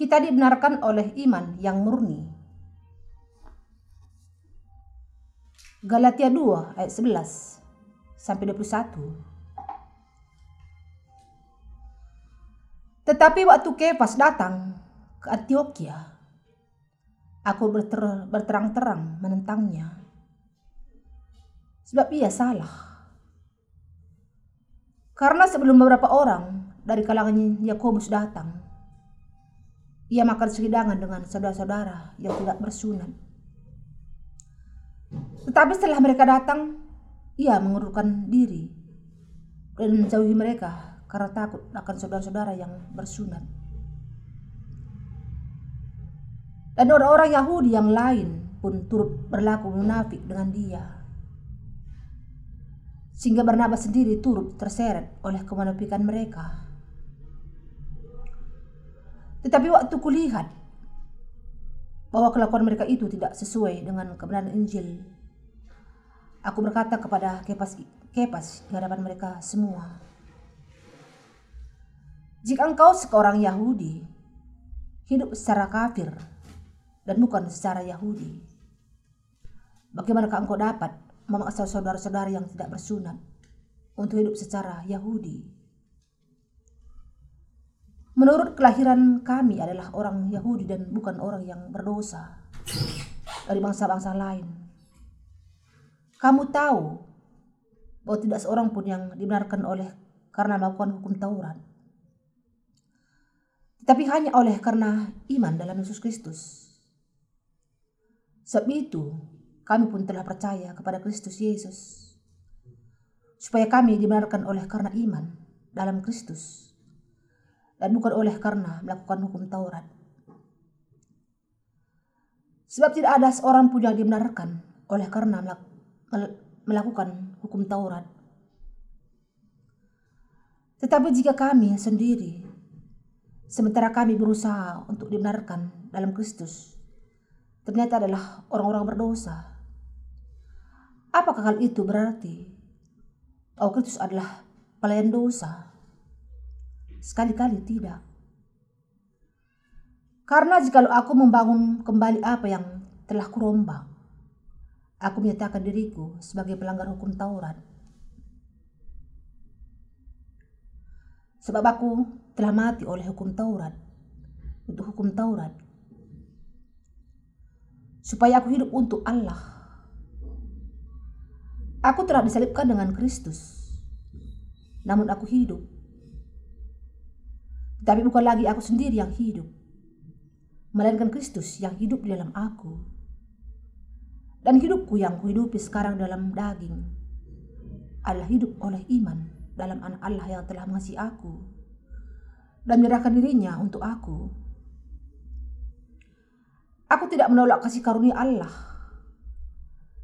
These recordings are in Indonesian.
kita dibenarkan oleh iman yang murni. Galatia 2 ayat 11 sampai 21. Tetapi waktu Kefas datang ke Antioquia, aku berter berterang-terang menentangnya. Sebab ia salah. Karena sebelum beberapa orang dari kalangan Yakobus datang, ia makan sehidangan dengan saudara-saudara yang tidak bersunat. Tetapi setelah mereka datang, ia mengundurkan diri dan menjauhi mereka karena takut akan saudara-saudara yang bersunat. Dan orang-orang Yahudi yang lain pun turut berlaku munafik dengan dia. Sehingga Barnabas sendiri turut terseret oleh kemunafikan mereka. Tetapi waktu kulihat bahwa kelakuan mereka itu tidak sesuai dengan kebenaran Injil, aku berkata kepada Kepas, Kepas di hadapan mereka semua, jika engkau seorang Yahudi, hidup secara kafir dan bukan secara Yahudi, bagaimanakah engkau dapat memaksa saudara-saudara yang tidak bersunat untuk hidup secara Yahudi? Menurut kelahiran kami adalah orang Yahudi dan bukan orang yang berdosa dari bangsa-bangsa lain. Kamu tahu bahwa tidak seorang pun yang dibenarkan oleh karena melakukan hukum Taurat tapi hanya oleh karena iman dalam Yesus Kristus. Sebab itu, kami pun telah percaya kepada Kristus Yesus, supaya kami dibenarkan oleh karena iman dalam Kristus, dan bukan oleh karena melakukan hukum Taurat. Sebab tidak ada seorang pun yang dibenarkan oleh karena melakukan hukum Taurat. Tetapi jika kami sendiri Sementara kami berusaha untuk dibenarkan dalam Kristus, ternyata adalah orang-orang berdosa. Apakah hal itu berarti bahwa Kristus adalah pelayan dosa? Sekali-kali tidak. Karena jika aku membangun kembali apa yang telah kurombak, aku menyatakan diriku sebagai pelanggar hukum Taurat. Sebab aku telah mati oleh hukum Taurat untuk hukum Taurat supaya aku hidup untuk Allah. Aku telah disalibkan dengan Kristus, namun aku hidup. Tapi bukan lagi aku sendiri yang hidup, melainkan Kristus yang hidup di dalam aku. Dan hidupku yang kuhidupi sekarang dalam daging adalah hidup oleh iman dalam anak Allah yang telah mengasihi aku dan menyerahkan dirinya untuk aku. Aku tidak menolak kasih karunia Allah.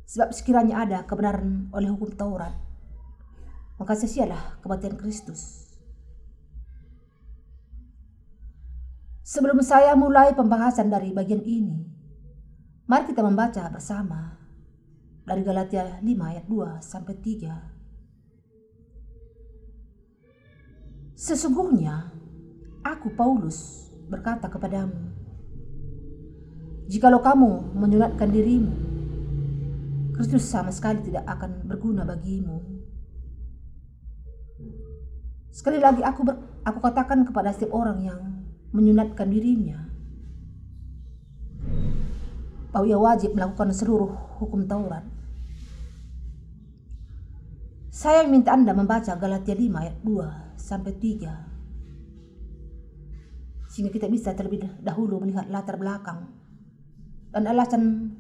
Sebab sekiranya ada kebenaran oleh hukum Taurat, maka sia-sialah kematian Kristus. Sebelum saya mulai pembahasan dari bagian ini, mari kita membaca bersama dari Galatia 5 ayat 2 sampai 3. Sesungguhnya Aku Paulus berkata kepadamu, jikalau kamu menyunatkan dirimu, Kristus sama sekali tidak akan berguna bagimu. Sekali lagi aku ber, aku katakan kepada setiap orang yang menyunatkan dirinya ia wajib melakukan seluruh hukum Taurat. Saya minta Anda membaca Galatia 5 ayat 2 sampai 3 sehingga kita bisa terlebih dahulu melihat latar belakang dan alasan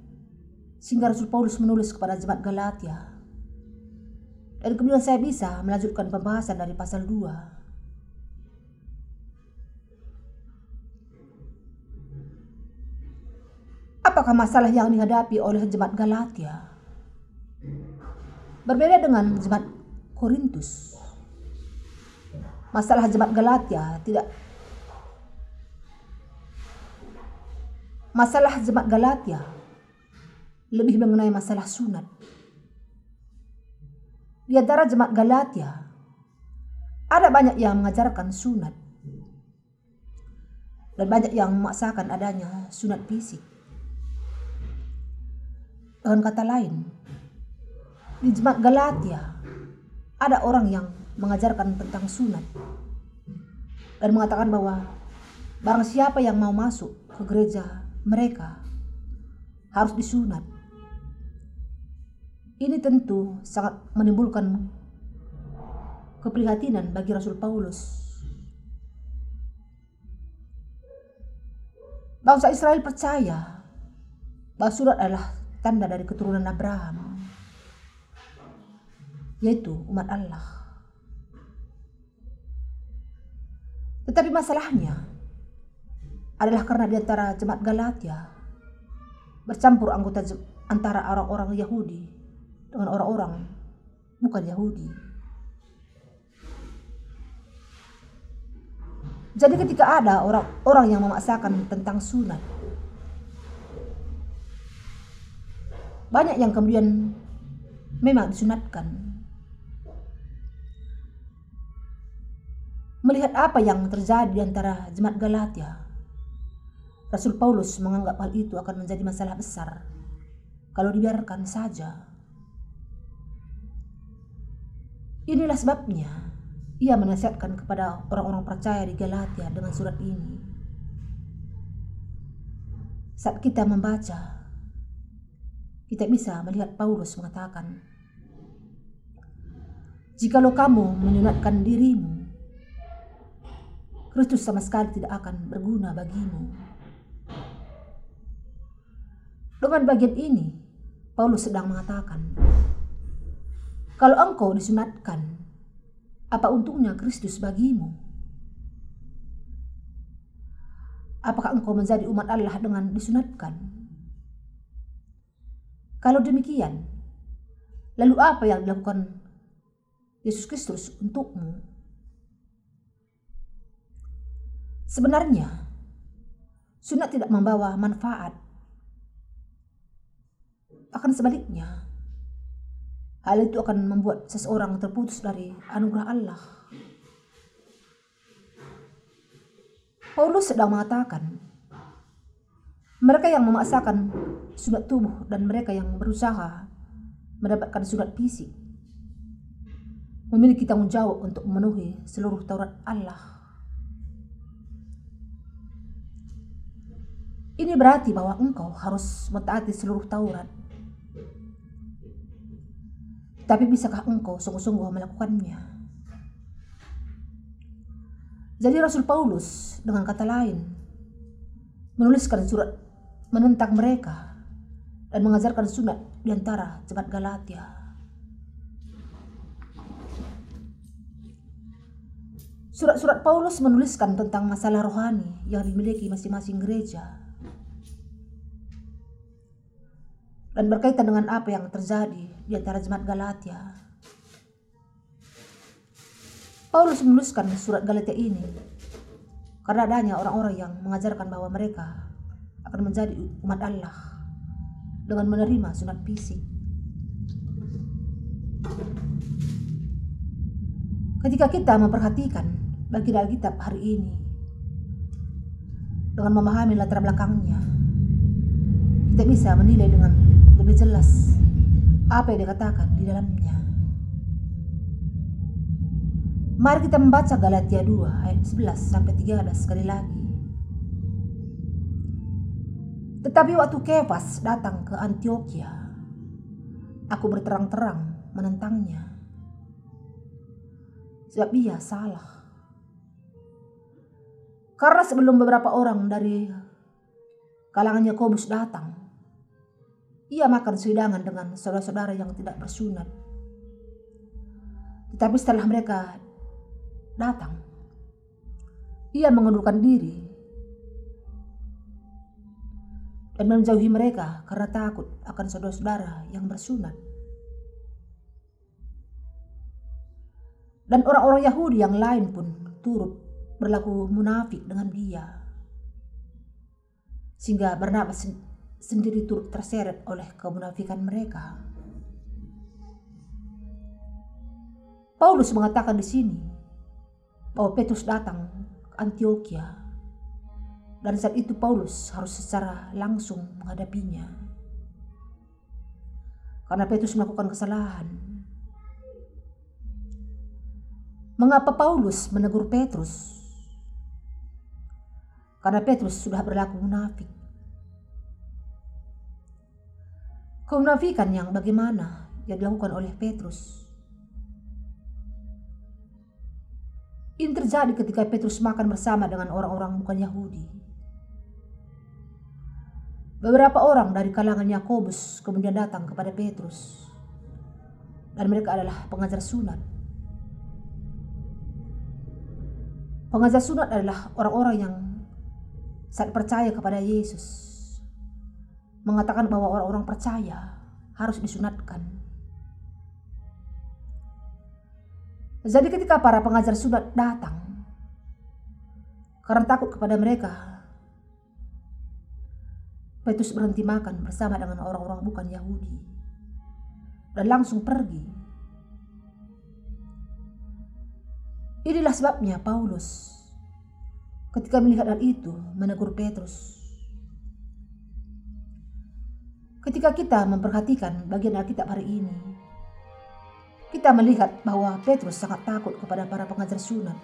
sehingga Rasul Paulus menulis kepada jemaat Galatia. Dan kemudian saya bisa melanjutkan pembahasan dari pasal 2. Apakah masalah yang dihadapi oleh jemaat Galatia berbeda dengan jemaat Korintus? Masalah jemaat Galatia tidak Masalah jemaat Galatia lebih mengenai masalah sunat. Di antara jemaat Galatia, ada banyak yang mengajarkan sunat. Dan banyak yang memaksakan adanya sunat fisik. Dengan kata lain, di jemaat Galatia ada orang yang mengajarkan tentang sunat dan mengatakan bahwa barang siapa yang mau masuk ke gereja mereka harus disunat. Ini tentu sangat menimbulkan keprihatinan bagi Rasul Paulus. Bangsa Israel percaya bahwa surat adalah tanda dari keturunan Abraham, yaitu umat Allah. Tetapi masalahnya adalah karena di antara jemaat Galatia bercampur anggota antara orang-orang Yahudi dengan orang-orang bukan Yahudi. Jadi ketika ada orang-orang yang memaksakan tentang sunat, banyak yang kemudian memang disunatkan. Melihat apa yang terjadi di antara jemaat Galatia, Rasul Paulus menganggap hal itu akan menjadi masalah besar kalau dibiarkan saja. Inilah sebabnya ia menasihatkan kepada orang-orang percaya di Galatia dengan surat ini. Saat kita membaca, kita bisa melihat Paulus mengatakan, Jikalau kamu menyunatkan dirimu, Kristus sama sekali tidak akan berguna bagimu. Dengan bagian ini, Paulus sedang mengatakan, kalau engkau disunatkan, apa untungnya Kristus bagimu? Apakah engkau menjadi umat Allah dengan disunatkan? Kalau demikian, lalu apa yang dilakukan Yesus Kristus untukmu? Sebenarnya, sunat tidak membawa manfaat. Akan sebaliknya, Hal itu akan membuat seseorang terputus dari anugerah Allah. Paulus sedang mengatakan, mereka yang memaksakan sunat tubuh dan mereka yang berusaha mendapatkan sunat fisik memiliki tanggung jawab untuk memenuhi seluruh Taurat Allah. Ini berarti bahwa engkau harus mentaati seluruh Taurat tapi bisakah engkau sungguh-sungguh melakukannya? Jadi Rasul Paulus dengan kata lain menuliskan surat menentang mereka dan mengajarkan sunat di antara jemaat Galatia. Surat-surat Paulus menuliskan tentang masalah rohani yang dimiliki masing-masing gereja dan berkaitan dengan apa yang terjadi di antara jemaat Galatia. Paulus menuliskan surat Galatia ini karena adanya orang-orang yang mengajarkan bahwa mereka akan menjadi umat Allah dengan menerima sunat fisik. Ketika kita memperhatikan bagian Alkitab hari ini dengan memahami latar belakangnya, kita bisa menilai dengan lebih jelas apa yang dikatakan di dalamnya. Mari kita membaca Galatia 2 ayat 11 sampai 13 sekali lagi. Tetapi waktu Kefas datang ke Antioquia, aku berterang-terang menentangnya. Sebab ia salah. Karena sebelum beberapa orang dari kalangan Yakobus datang, ia makan sehidangan dengan saudara-saudara yang tidak bersunat. Tetapi setelah mereka datang, ia mengundurkan diri dan menjauhi mereka karena takut akan saudara-saudara yang bersunat. Dan orang-orang Yahudi yang lain pun turut berlaku munafik dengan dia. Sehingga Barnabas sendiri turut terseret oleh kemunafikan mereka. Paulus mengatakan di sini bahwa Petrus datang ke Antioquia Dan saat itu Paulus harus secara langsung menghadapinya. Karena Petrus melakukan kesalahan. Mengapa Paulus menegur Petrus? Karena Petrus sudah berlaku munafik. Kemunafikan yang bagaimana yang dilakukan oleh Petrus? Ini terjadi ketika Petrus makan bersama dengan orang-orang bukan Yahudi. Beberapa orang dari kalangan Yakobus kemudian datang kepada Petrus. Dan mereka adalah pengajar sunat. Pengajar sunat adalah orang-orang yang saat percaya kepada Yesus mengatakan bahwa orang-orang percaya harus disunatkan. Jadi ketika para pengajar sunat datang karena takut kepada mereka Petrus berhenti makan bersama dengan orang-orang bukan Yahudi dan langsung pergi. Inilah sebabnya Paulus ketika melihat hal itu menegur Petrus. Ketika kita memperhatikan bagian Alkitab hari ini, kita melihat bahwa Petrus sangat takut kepada para pengajar sunat.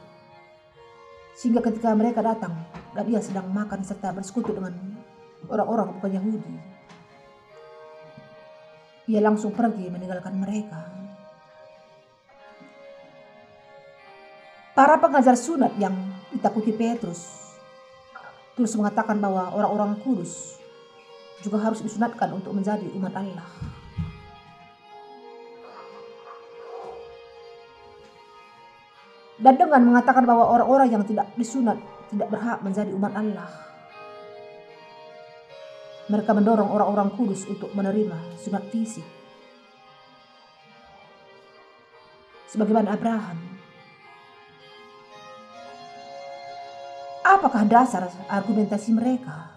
Sehingga ketika mereka datang dan dia sedang makan serta bersekutu dengan orang-orang bukan Yahudi. Ia langsung pergi meninggalkan mereka. Para pengajar sunat yang ditakuti Petrus terus mengatakan bahwa orang-orang kudus juga harus disunatkan untuk menjadi umat Allah. Dan dengan mengatakan bahwa orang-orang yang tidak disunat tidak berhak menjadi umat Allah. Mereka mendorong orang-orang kudus untuk menerima sunat fisik. Sebagaimana Abraham. Apakah dasar argumentasi mereka?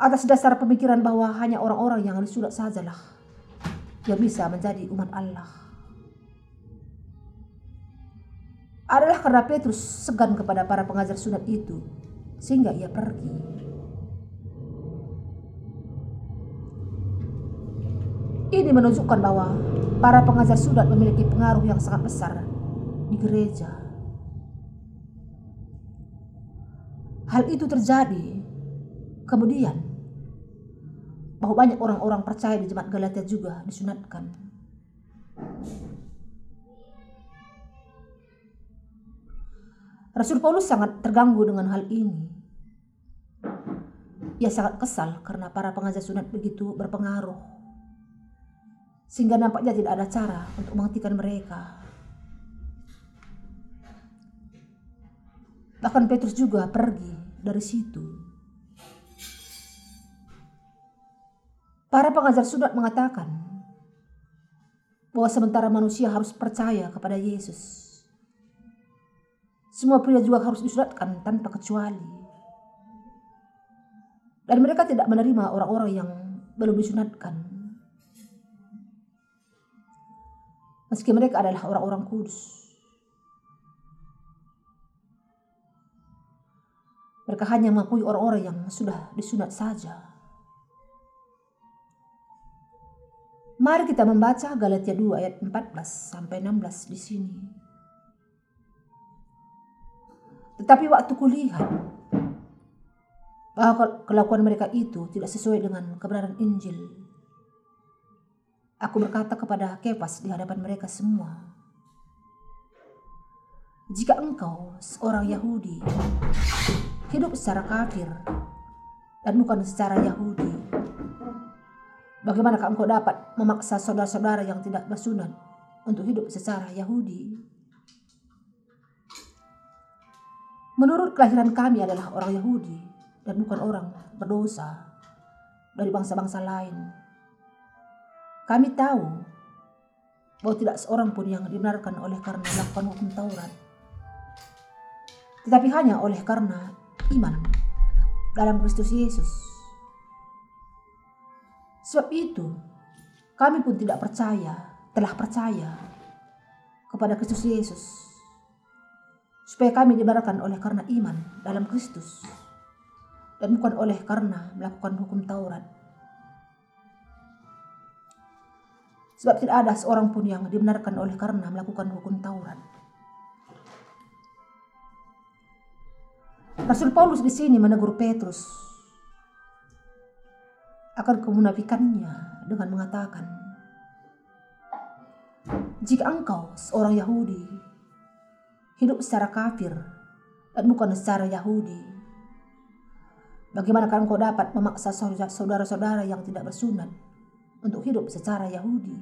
Atas dasar pemikiran bahwa hanya orang-orang yang disunat sajalah yang bisa menjadi umat Allah. Adalah karena Petrus segan kepada para pengajar sunat itu sehingga ia pergi. Ini menunjukkan bahwa para pengajar sunat memiliki pengaruh yang sangat besar di gereja. Hal itu terjadi kemudian bahwa banyak orang-orang percaya di jemaat Galatia juga disunatkan. Rasul Paulus sangat terganggu dengan hal ini. Ia sangat kesal karena para pengajar sunat begitu berpengaruh. Sehingga nampaknya tidak ada cara untuk menghentikan mereka. Bahkan Petrus juga pergi dari situ. Para pengajar sunat mengatakan bahwa sementara manusia harus percaya kepada Yesus, semua pria juga harus disunatkan tanpa kecuali. Dan mereka tidak menerima orang-orang yang belum disunatkan. Meski mereka adalah orang-orang kudus. Mereka hanya mengakui orang-orang yang sudah disunat saja. Mari kita membaca Galatia 2 ayat 14 sampai 16 di sini. Tetapi waktu kulihat kelakuan mereka itu tidak sesuai dengan kebenaran Injil. Aku berkata kepada Kepas di hadapan mereka semua, jika engkau seorang Yahudi hidup secara kafir dan bukan secara Yahudi, bagaimanakah engkau dapat memaksa saudara-saudara yang tidak bersunat untuk hidup secara Yahudi? Menurut kelahiran kami adalah orang Yahudi dan bukan orang berdosa dari bangsa-bangsa lain. Kami tahu bahwa tidak seorang pun yang dibenarkan oleh karena melakukan hukum Taurat. Tetapi hanya oleh karena iman dalam Kristus Yesus. Sebab itu, kami pun tidak percaya, telah percaya kepada Kristus Yesus supaya kami dibenarkan oleh karena iman dalam Kristus dan bukan oleh karena melakukan hukum Taurat. Sebab tidak ada seorang pun yang dibenarkan oleh karena melakukan hukum Taurat. Rasul Paulus di sini menegur Petrus akan kemunafikannya dengan mengatakan, jika engkau seorang Yahudi hidup secara kafir dan bukan secara Yahudi, bagaimana engkau dapat memaksa saudara-saudara yang tidak bersunat untuk hidup secara Yahudi?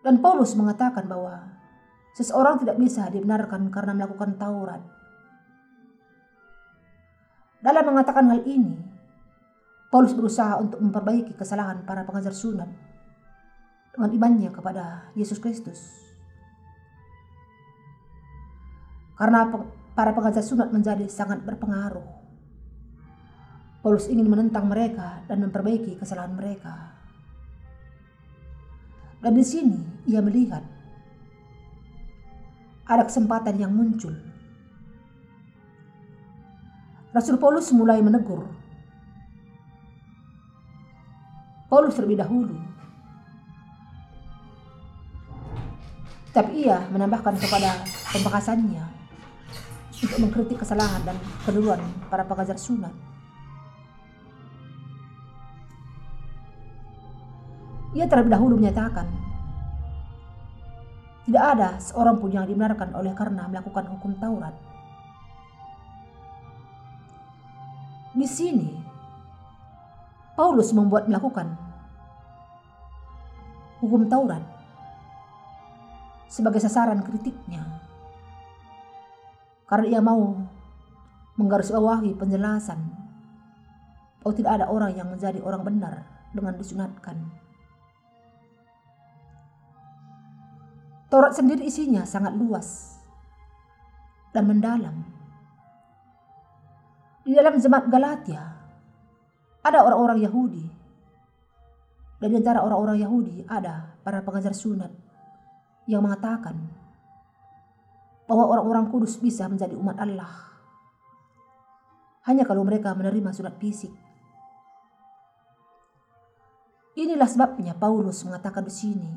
Dan Paulus mengatakan bahwa seseorang tidak bisa dibenarkan karena melakukan Taurat. Dalam mengatakan hal ini, Paulus berusaha untuk memperbaiki kesalahan para pengajar sunat dengan imannya kepada Yesus Kristus. Karena para pengajar sunat menjadi sangat berpengaruh. Paulus ingin menentang mereka dan memperbaiki kesalahan mereka. Dan di sini ia melihat ada kesempatan yang muncul. Rasul Paulus mulai menegur. Paulus terlebih dahulu Tapi ia menambahkan kepada pembahasannya untuk mengkritik kesalahan dan keduluan para pengajar sunat. Ia terlebih dahulu menyatakan, tidak ada seorang pun yang dibenarkan oleh karena melakukan hukum Taurat. Di sini, Paulus membuat melakukan hukum Taurat sebagai sasaran kritiknya. Karena ia mau menggarisbawahi penjelasan bahwa tidak ada orang yang menjadi orang benar dengan disunatkan. Taurat sendiri isinya sangat luas dan mendalam. Di dalam jemaat Galatia ada orang-orang Yahudi dan di antara orang-orang Yahudi ada para pengajar sunat yang mengatakan bahwa orang-orang kudus bisa menjadi umat Allah hanya kalau mereka menerima surat fisik. Inilah sebabnya Paulus mengatakan di sini,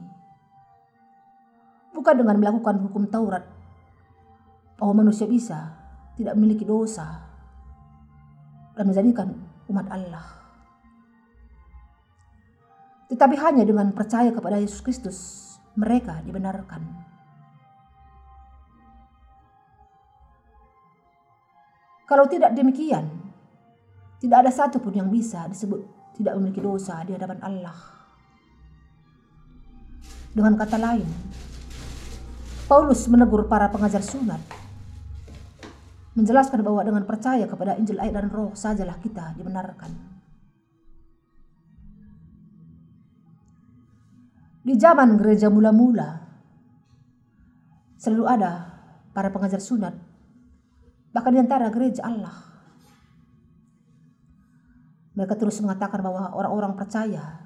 bukan dengan melakukan hukum Taurat bahwa manusia bisa tidak memiliki dosa dan menjadikan umat Allah. Tetapi hanya dengan percaya kepada Yesus Kristus mereka dibenarkan. Kalau tidak demikian, tidak ada satu pun yang bisa disebut tidak memiliki dosa di hadapan Allah. Dengan kata lain, Paulus menegur para pengajar sunat, menjelaskan bahwa dengan percaya kepada Injil air dan roh sajalah kita dibenarkan. Di zaman gereja mula-mula, selalu ada para pengajar sunat, bahkan di antara gereja Allah. Mereka terus mengatakan bahwa orang-orang percaya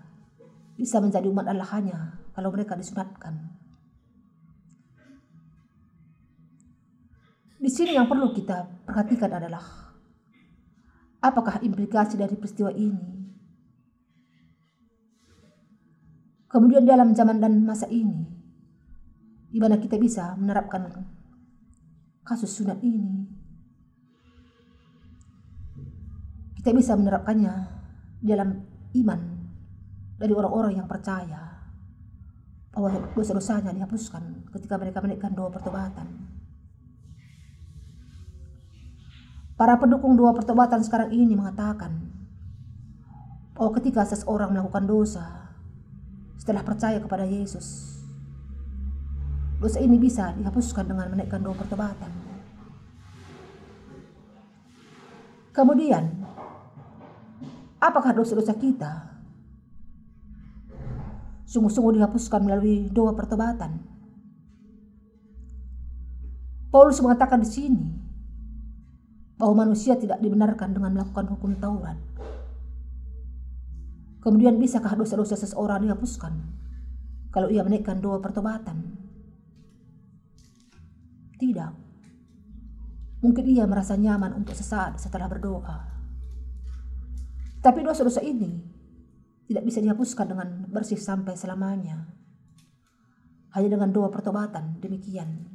bisa menjadi umat Allah hanya kalau mereka disunatkan. Di sini yang perlu kita perhatikan adalah apakah implikasi dari peristiwa ini Kemudian dalam zaman dan masa ini, di mana kita bisa menerapkan kasus sunat ini, kita bisa menerapkannya dalam iman dari orang-orang yang percaya bahwa dosa-dosanya dihapuskan ketika mereka menaikkan doa pertobatan. Para pendukung doa pertobatan sekarang ini mengatakan bahwa ketika seseorang melakukan dosa, setelah percaya kepada Yesus. Dosa ini bisa dihapuskan dengan menaikkan doa pertobatan. Kemudian, apakah dosa-dosa kita sungguh-sungguh dihapuskan melalui doa pertobatan? Paulus mengatakan di sini bahwa manusia tidak dibenarkan dengan melakukan hukum Taurat. Kemudian bisakah dosa-dosa seseorang dihapuskan kalau ia menaikkan doa pertobatan? Tidak. Mungkin ia merasa nyaman untuk sesaat setelah berdoa. Tapi dosa-dosa ini tidak bisa dihapuskan dengan bersih sampai selamanya. Hanya dengan doa pertobatan demikian.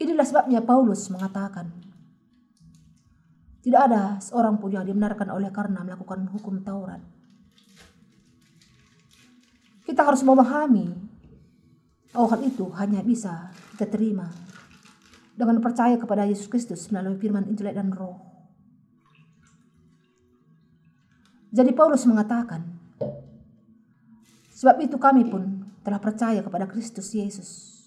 Inilah sebabnya Paulus mengatakan, tidak ada seorang pun yang dibenarkan oleh karena melakukan hukum Taurat. Kita harus memahami bahwa hal itu hanya bisa kita terima dengan percaya kepada Yesus Kristus melalui firman Injil dan Roh. Jadi Paulus mengatakan, sebab itu kami pun telah percaya kepada Kristus Yesus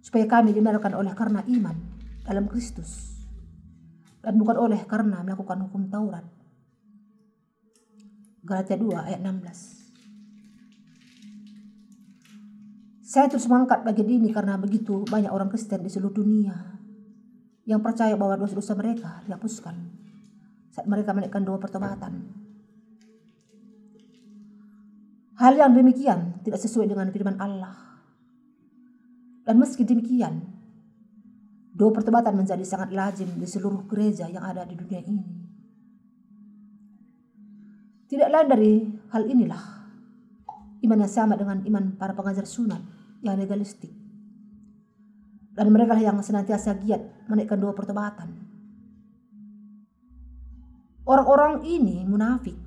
supaya kami dibenarkan oleh karena iman dalam Kristus dan bukan oleh karena melakukan hukum Taurat. Galatia 2 ayat 16. Saya terus mengangkat bagian ini karena begitu banyak orang Kristen di seluruh dunia yang percaya bahwa dosa-dosa mereka dihapuskan saat mereka menaikkan doa pertobatan. Hal yang demikian tidak sesuai dengan firman Allah. Dan meski demikian, doa pertobatan menjadi sangat lazim di seluruh gereja yang ada di dunia ini. Tidak lain dari hal inilah iman yang sama dengan iman para pengajar sunat yang legalistik. Dan mereka yang senantiasa giat menaikkan doa pertobatan. Orang-orang ini munafik.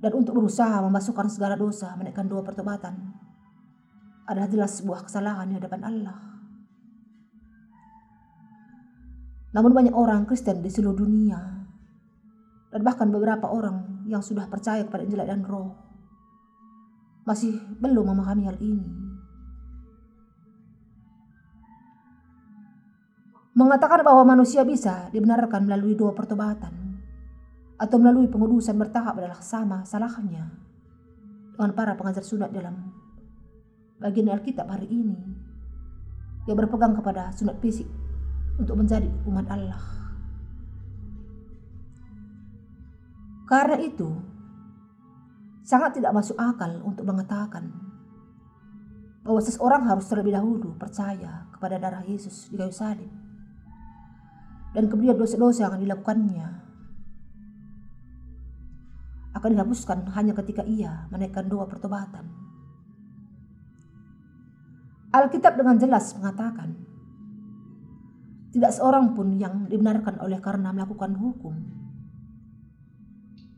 Dan untuk berusaha memasukkan segala dosa menaikkan doa pertobatan adalah jelas sebuah kesalahan di hadapan Allah. Namun banyak orang Kristen di seluruh dunia dan bahkan beberapa orang yang sudah percaya kepada Injil dan Roh masih belum memahami hal ini. Mengatakan bahwa manusia bisa dibenarkan melalui dua pertobatan atau melalui pengudusan bertahap adalah sama salahnya dengan para pengajar sunat dalam bagian Alkitab hari ini yang berpegang kepada sunat fisik untuk menjadi umat Allah. Karena itu, sangat tidak masuk akal untuk mengatakan bahwa seseorang harus terlebih dahulu percaya kepada darah Yesus di kayu salib dan kemudian dosa-dosa yang dilakukannya akan dihapuskan hanya ketika ia menaikkan doa pertobatan. Alkitab dengan jelas mengatakan, tidak seorang pun yang dibenarkan oleh karena melakukan hukum,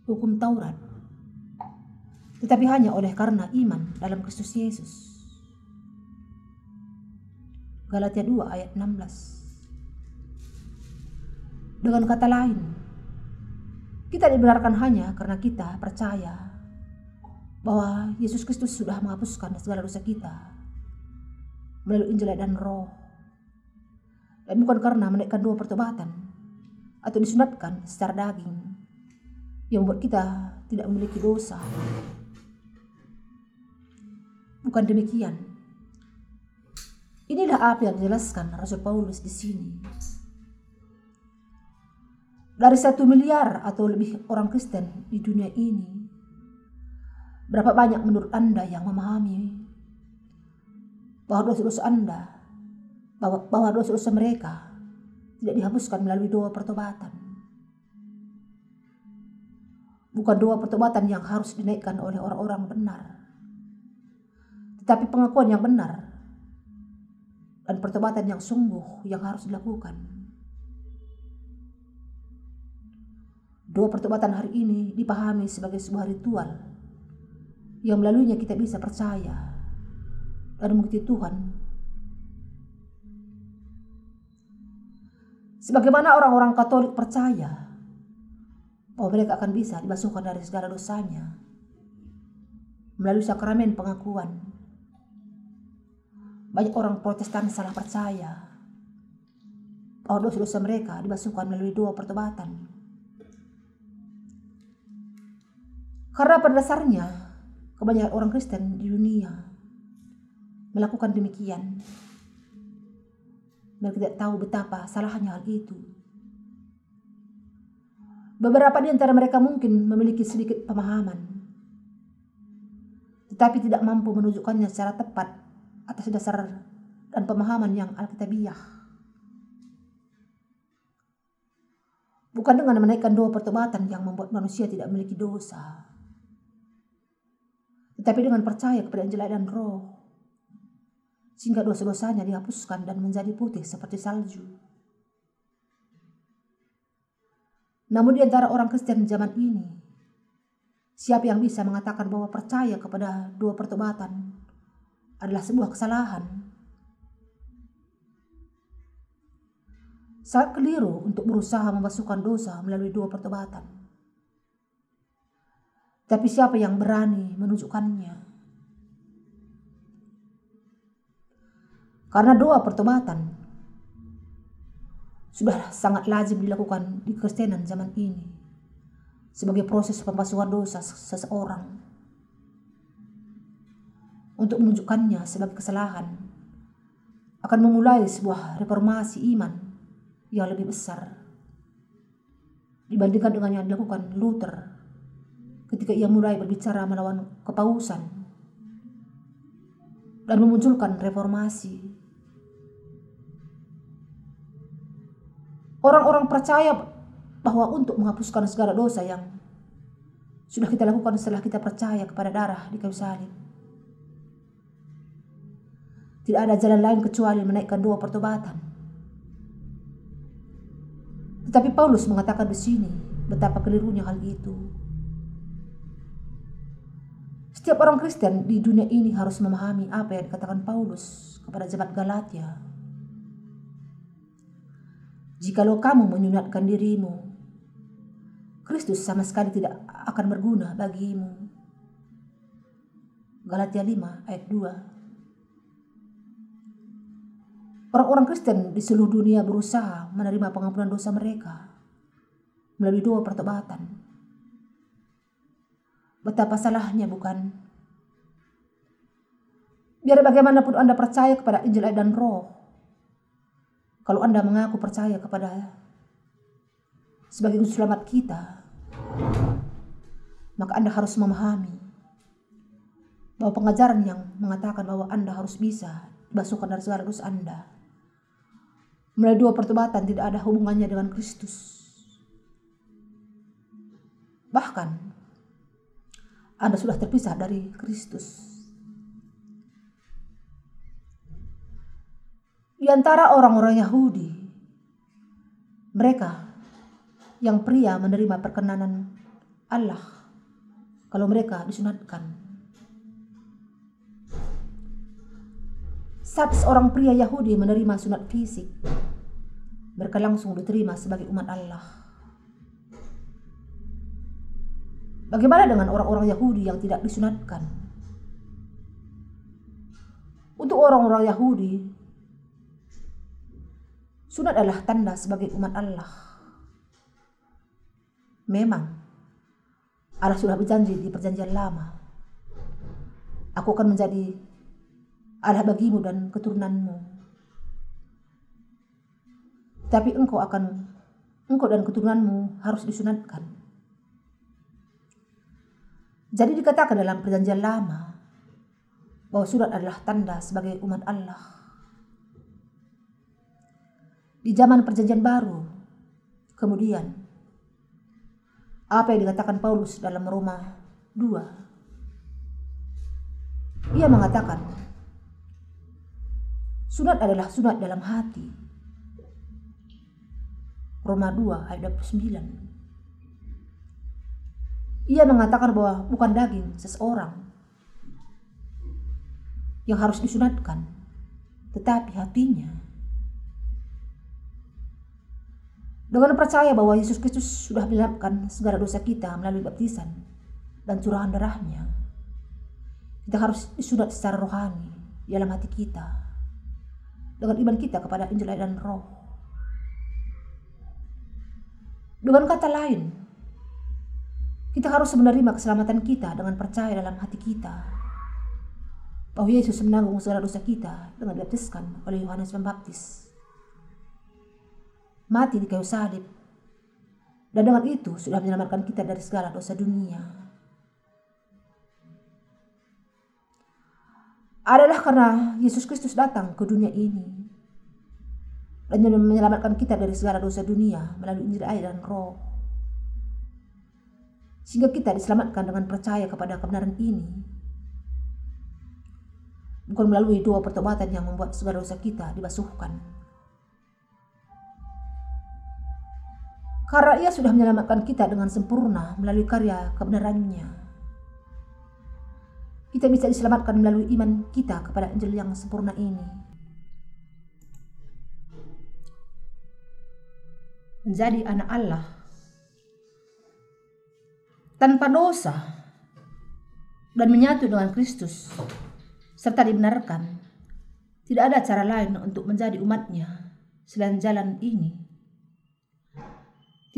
hukum Taurat, tetapi hanya oleh karena iman dalam Kristus Yesus. Galatia 2 ayat 16. Dengan kata lain, kita dibenarkan hanya karena kita percaya bahwa Yesus Kristus sudah menghapuskan segala dosa kita melalui Injil dan Roh. Dan bukan karena menaikkan dua pertobatan atau disunatkan secara daging yang membuat kita tidak memiliki dosa. Bukan demikian. Inilah apa yang dijelaskan Rasul Paulus di sini. Dari satu miliar atau lebih orang Kristen di dunia ini, berapa banyak menurut Anda yang memahami bahwa dosa-dosa Anda, bahwa, dosa-dosa mereka tidak dihapuskan melalui doa pertobatan. Bukan doa pertobatan yang harus dinaikkan oleh orang-orang benar, tetapi pengakuan yang benar dan pertobatan yang sungguh yang harus dilakukan. Doa pertobatan hari ini dipahami sebagai sebuah ritual yang melaluinya kita bisa percaya dan mengikuti Tuhan. Sebagaimana orang-orang Katolik percaya bahwa mereka akan bisa dibasuhkan dari segala dosanya melalui sakramen pengakuan. Banyak orang Protestan salah percaya bahwa dosa-dosa mereka dibasuhkan melalui dua pertobatan. Karena pada dasarnya kebanyakan orang Kristen di dunia melakukan demikian. Mereka tidak tahu betapa salahnya hal itu. Beberapa di antara mereka mungkin memiliki sedikit pemahaman. tetapi tidak mampu menunjukkannya secara tepat atas dasar dan pemahaman yang alkitabiah. Bukan dengan menaikkan doa pertobatan yang membuat manusia tidak memiliki dosa. Tetapi dengan percaya kepada Injil dan roh. Sehingga dosa-dosanya dihapuskan dan menjadi putih seperti salju. Namun di antara orang Kristen zaman ini, siapa yang bisa mengatakan bahwa percaya kepada dua pertobatan adalah sebuah kesalahan? Sangat keliru untuk berusaha memasukkan dosa melalui dua pertobatan. Tapi siapa yang berani menunjukkannya? Karena doa pertobatan sudah sangat lazim dilakukan di Kristenan zaman ini sebagai proses pembasuhan dosa seseorang untuk menunjukkannya sebagai kesalahan akan memulai sebuah reformasi iman yang lebih besar dibandingkan dengan yang dilakukan Luther ketika ia mulai berbicara melawan kepausan dan memunculkan reformasi. Orang-orang percaya bahwa untuk menghapuskan segala dosa yang sudah kita lakukan setelah kita percaya kepada darah di kayu salib. Tidak ada jalan lain kecuali menaikkan dua pertobatan tetapi Paulus mengatakan di sini betapa kelirunya hal itu. Setiap orang Kristen di dunia ini harus memahami apa yang dikatakan Paulus kepada jemaat Galatia. Jikalau kamu menyunatkan dirimu, Kristus sama sekali tidak akan berguna bagimu. Galatia 5 ayat 2 Orang-orang Kristen di seluruh dunia berusaha menerima pengampunan dosa mereka melalui dua pertobatan. Betapa salahnya bukan? Biar bagaimanapun Anda percaya kepada Injil dan Roh, kalau Anda mengaku percaya kepada sebagai juru selamat kita, maka Anda harus memahami bahwa pengajaran yang mengatakan bahwa Anda harus bisa basuhkan dari segala dosa Anda Melalui dua pertobatan tidak ada hubungannya dengan Kristus. Bahkan Anda sudah terpisah dari Kristus. Di antara orang-orang Yahudi, mereka yang pria menerima perkenanan Allah kalau mereka disunatkan. Saat seorang pria Yahudi menerima sunat fisik, mereka langsung diterima sebagai umat Allah. Bagaimana dengan orang-orang Yahudi yang tidak disunatkan? Untuk orang-orang Yahudi, sunat adalah tanda sebagai umat Allah. Memang, Allah sudah berjanji di perjanjian lama. Aku akan menjadi Allah bagimu dan keturunanmu. Tapi engkau akan engkau dan keturunanmu harus disunatkan. Jadi dikatakan dalam perjanjian lama bahwa surat adalah tanda sebagai umat Allah. Di zaman perjanjian baru, kemudian apa yang dikatakan Paulus dalam Roma 2? Ia mengatakan Sunat adalah sunat dalam hati. Roma 2 ayat 29. Ia mengatakan bahwa bukan daging seseorang yang harus disunatkan, tetapi hatinya. Dengan percaya bahwa Yesus Kristus sudah melapkan segala dosa kita melalui baptisan dan curahan darahnya, kita harus disunat secara rohani dalam hati kita dengan iman kita kepada Injil dan Roh. Dengan kata lain, kita harus menerima keselamatan kita dengan percaya dalam hati kita bahwa Yesus menanggung segala dosa kita dengan dibaptiskan oleh Yohanes Pembaptis. Mati di kayu salib. Dan dengan itu sudah menyelamatkan kita dari segala dosa dunia. adalah karena Yesus Kristus datang ke dunia ini dan menyelamatkan kita dari segala dosa dunia melalui Injil air dan roh. Sehingga kita diselamatkan dengan percaya kepada kebenaran ini. Bukan melalui doa pertobatan yang membuat segala dosa kita dibasuhkan. Karena ia sudah menyelamatkan kita dengan sempurna melalui karya kebenarannya. Kita bisa diselamatkan melalui iman kita kepada Injil yang sempurna ini. menjadi anak Allah tanpa dosa dan menyatu dengan Kristus serta dibenarkan. Tidak ada cara lain untuk menjadi umatnya selain jalan ini.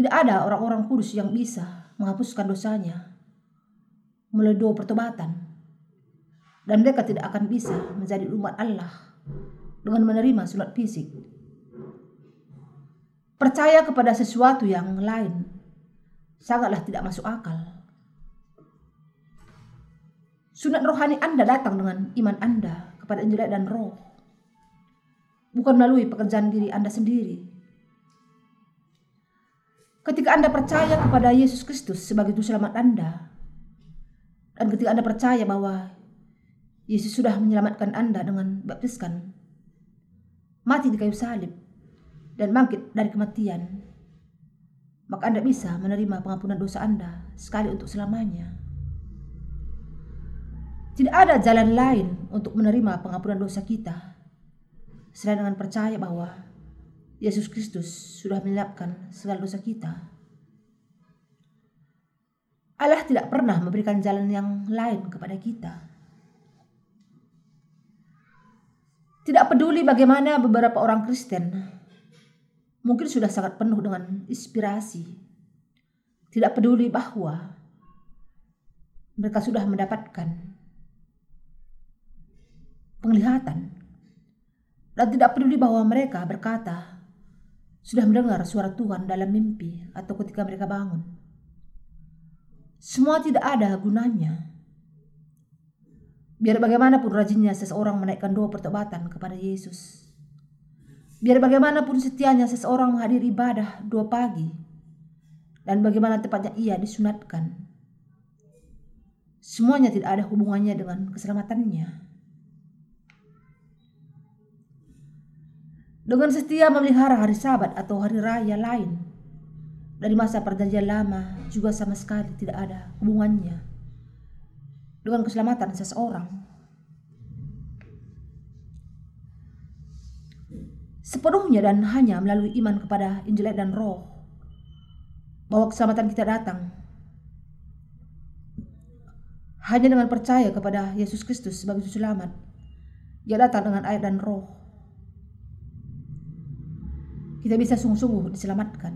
Tidak ada orang-orang kudus yang bisa menghapuskan dosanya melalui doa pertobatan. Dan mereka tidak akan bisa menjadi umat Allah dengan menerima sunat fisik. Percaya kepada sesuatu yang lain sangatlah tidak masuk akal. Sunat rohani Anda datang dengan iman Anda kepada Injil dan roh. Bukan melalui pekerjaan diri Anda sendiri. Ketika Anda percaya kepada Yesus Kristus sebagai Tuhan selamat Anda, dan ketika Anda percaya bahwa Yesus sudah menyelamatkan Anda dengan baptiskan, mati di kayu salib, dan bangkit dari kematian, maka Anda bisa menerima pengampunan dosa Anda sekali untuk selamanya. Tidak ada jalan lain untuk menerima pengampunan dosa kita selain dengan percaya bahwa Yesus Kristus sudah menyiapkan segala dosa kita. Allah tidak pernah memberikan jalan yang lain kepada kita. Tidak peduli bagaimana beberapa orang Kristen mungkin sudah sangat penuh dengan inspirasi. Tidak peduli bahwa mereka sudah mendapatkan penglihatan dan tidak peduli bahwa mereka berkata sudah mendengar suara Tuhan dalam mimpi atau ketika mereka bangun. Semua tidak ada gunanya. Biar bagaimanapun rajinnya seseorang menaikkan doa pertobatan kepada Yesus Biar bagaimanapun setianya seseorang menghadiri ibadah dua pagi dan bagaimana tepatnya ia disunatkan. Semuanya tidak ada hubungannya dengan keselamatannya. Dengan setia memelihara hari sabat atau hari raya lain dari masa perjanjian lama juga sama sekali tidak ada hubungannya dengan keselamatan seseorang. Sepenuhnya dan hanya melalui iman kepada Injil dan Roh. Bahwa keselamatan kita datang. Hanya dengan percaya kepada Yesus Kristus sebagai selamat. Ia datang dengan air dan roh. Kita bisa sungguh-sungguh diselamatkan.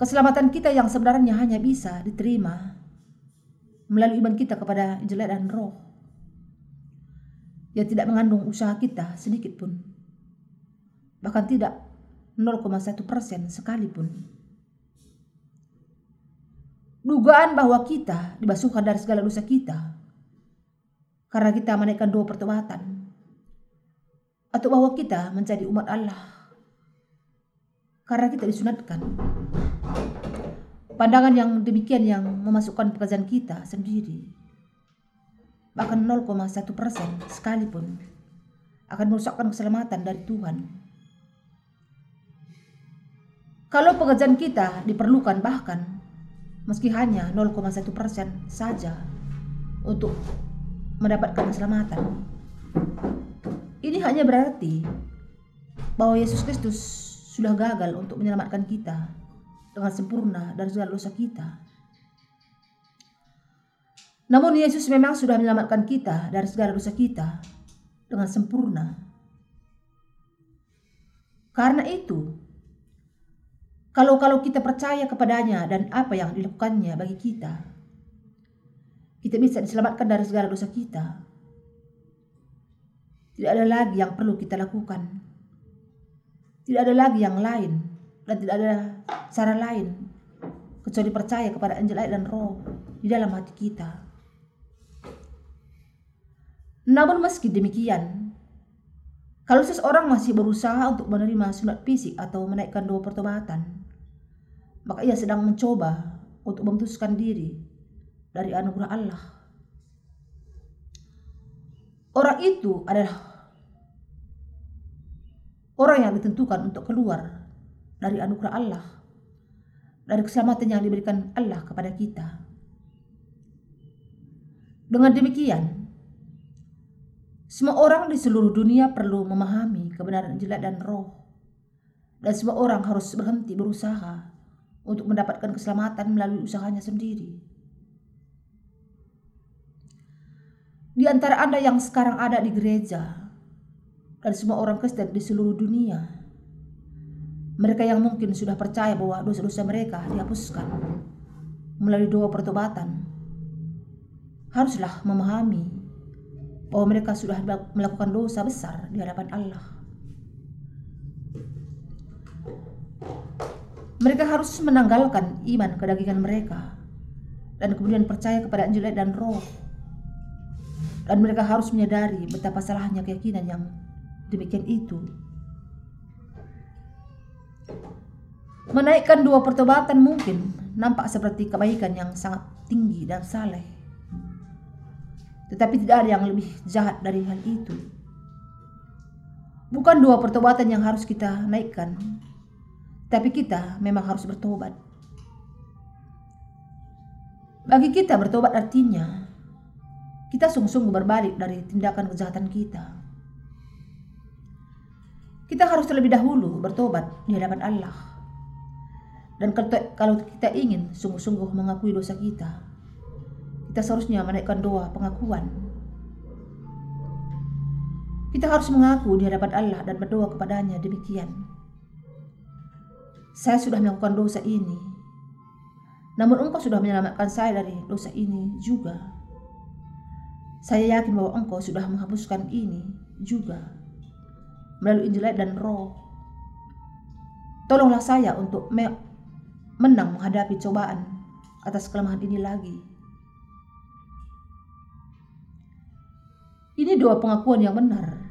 Keselamatan kita yang sebenarnya hanya bisa diterima melalui iman kita kepada Injil dan roh yang tidak mengandung usaha kita sedikit pun. Bahkan tidak 0,1 persen sekalipun. Dugaan bahwa kita dibasuhkan dari segala dosa kita karena kita menaikkan doa pertobatan atau bahwa kita menjadi umat Allah karena kita disunatkan. Pandangan yang demikian yang memasukkan pekerjaan kita sendiri bahkan 0,1 persen sekalipun akan merusakkan keselamatan dari Tuhan. Kalau pekerjaan kita diperlukan bahkan meski hanya 0,1 persen saja untuk mendapatkan keselamatan, ini hanya berarti bahwa Yesus Kristus sudah gagal untuk menyelamatkan kita dengan sempurna dari segala dosa kita. Namun Yesus memang sudah menyelamatkan kita dari segala dosa kita dengan sempurna. Karena itu, kalau-kalau kita percaya kepadanya dan apa yang dilakukannya bagi kita, kita bisa diselamatkan dari segala dosa kita. Tidak ada lagi yang perlu kita lakukan. Tidak ada lagi yang lain dan tidak ada cara lain kecuali percaya kepada Injil dan Roh di dalam hati kita. Namun meski demikian, kalau seseorang masih berusaha untuk menerima sunat fisik atau menaikkan doa pertobatan, maka ia sedang mencoba untuk memutuskan diri dari anugerah Allah. Orang itu adalah orang yang ditentukan untuk keluar dari anugerah Allah, dari keselamatan yang diberikan Allah kepada kita. Dengan demikian, semua orang di seluruh dunia perlu memahami kebenaran jelek dan roh. Dan semua orang harus berhenti berusaha untuk mendapatkan keselamatan melalui usahanya sendiri. Di antara Anda yang sekarang ada di gereja dan semua orang Kristen di seluruh dunia, mereka yang mungkin sudah percaya bahwa dosa-dosa mereka dihapuskan melalui doa pertobatan, haruslah memahami bahwa mereka sudah melakukan dosa besar di hadapan Allah. Mereka harus menanggalkan iman kedagingan mereka dan kemudian percaya kepada Injil dan Roh. Dan mereka harus menyadari betapa salahnya keyakinan yang demikian itu. Menaikkan dua pertobatan mungkin nampak seperti kebaikan yang sangat tinggi dan saleh. Tetapi tidak ada yang lebih jahat dari hal itu. Bukan dua pertobatan yang harus kita naikkan, tapi kita memang harus bertobat. Bagi kita bertobat artinya kita sungguh-sungguh berbalik dari tindakan kejahatan kita. Kita harus terlebih dahulu bertobat di hadapan Allah. Dan kalau kita ingin sungguh-sungguh mengakui dosa kita, kita seharusnya menaikkan doa pengakuan. Kita harus mengaku di hadapan Allah dan berdoa kepadanya demikian. Saya sudah melakukan dosa ini. Namun engkau sudah menyelamatkan saya dari dosa ini juga. Saya yakin bahwa engkau sudah menghapuskan ini juga. Melalui Injil dan roh. Tolonglah saya untuk menang menghadapi cobaan atas kelemahan ini lagi. Ini doa pengakuan yang benar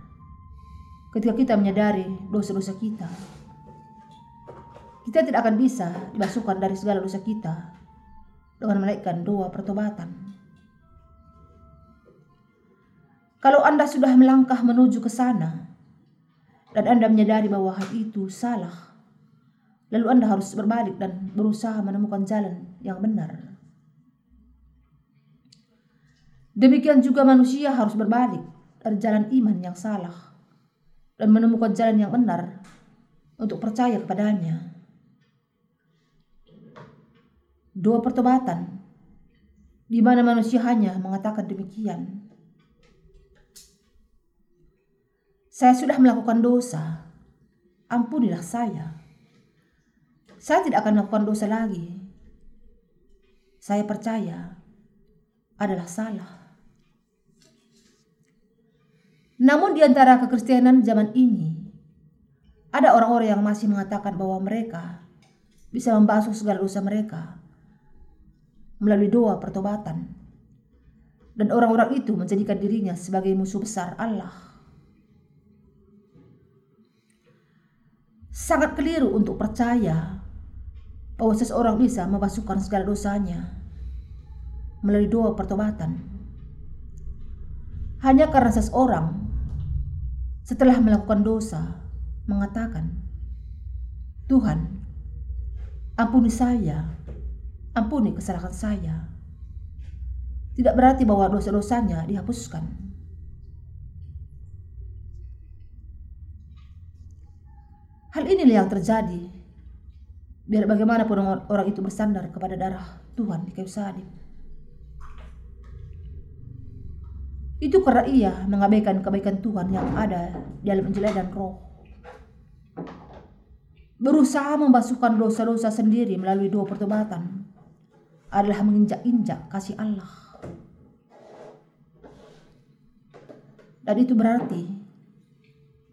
ketika kita menyadari dosa-dosa kita. Kita tidak akan bisa dimasukkan dari segala dosa kita dengan menaikkan doa pertobatan. Kalau Anda sudah melangkah menuju ke sana dan Anda menyadari bahwa hal itu salah, lalu Anda harus berbalik dan berusaha menemukan jalan yang benar. Demikian juga manusia harus berbalik dari jalan iman yang salah dan menemukan jalan yang benar untuk percaya kepadanya. Doa pertobatan, di mana manusia hanya mengatakan demikian. Saya sudah melakukan dosa, ampunilah saya. Saya tidak akan melakukan dosa lagi. Saya percaya adalah salah. Namun di antara kekristenan zaman ini, ada orang-orang yang masih mengatakan bahwa mereka bisa membasuh segala dosa mereka melalui doa pertobatan. Dan orang-orang itu menjadikan dirinya sebagai musuh besar Allah. Sangat keliru untuk percaya bahwa seseorang bisa membasuhkan segala dosanya melalui doa pertobatan. Hanya karena seseorang setelah melakukan dosa mengatakan, Tuhan, ampuni saya ampuni kesalahan saya. Tidak berarti bahwa dosa-dosanya dihapuskan. Hal inilah yang terjadi. Biar bagaimanapun orang itu bersandar kepada darah Tuhan di kayu salib. Itu karena ia mengabaikan kebaikan Tuhan yang ada dalam Injil dan Roh berusaha membasuhkan dosa-dosa sendiri melalui dua pertobatan adalah menginjak-injak kasih Allah. Dan itu berarti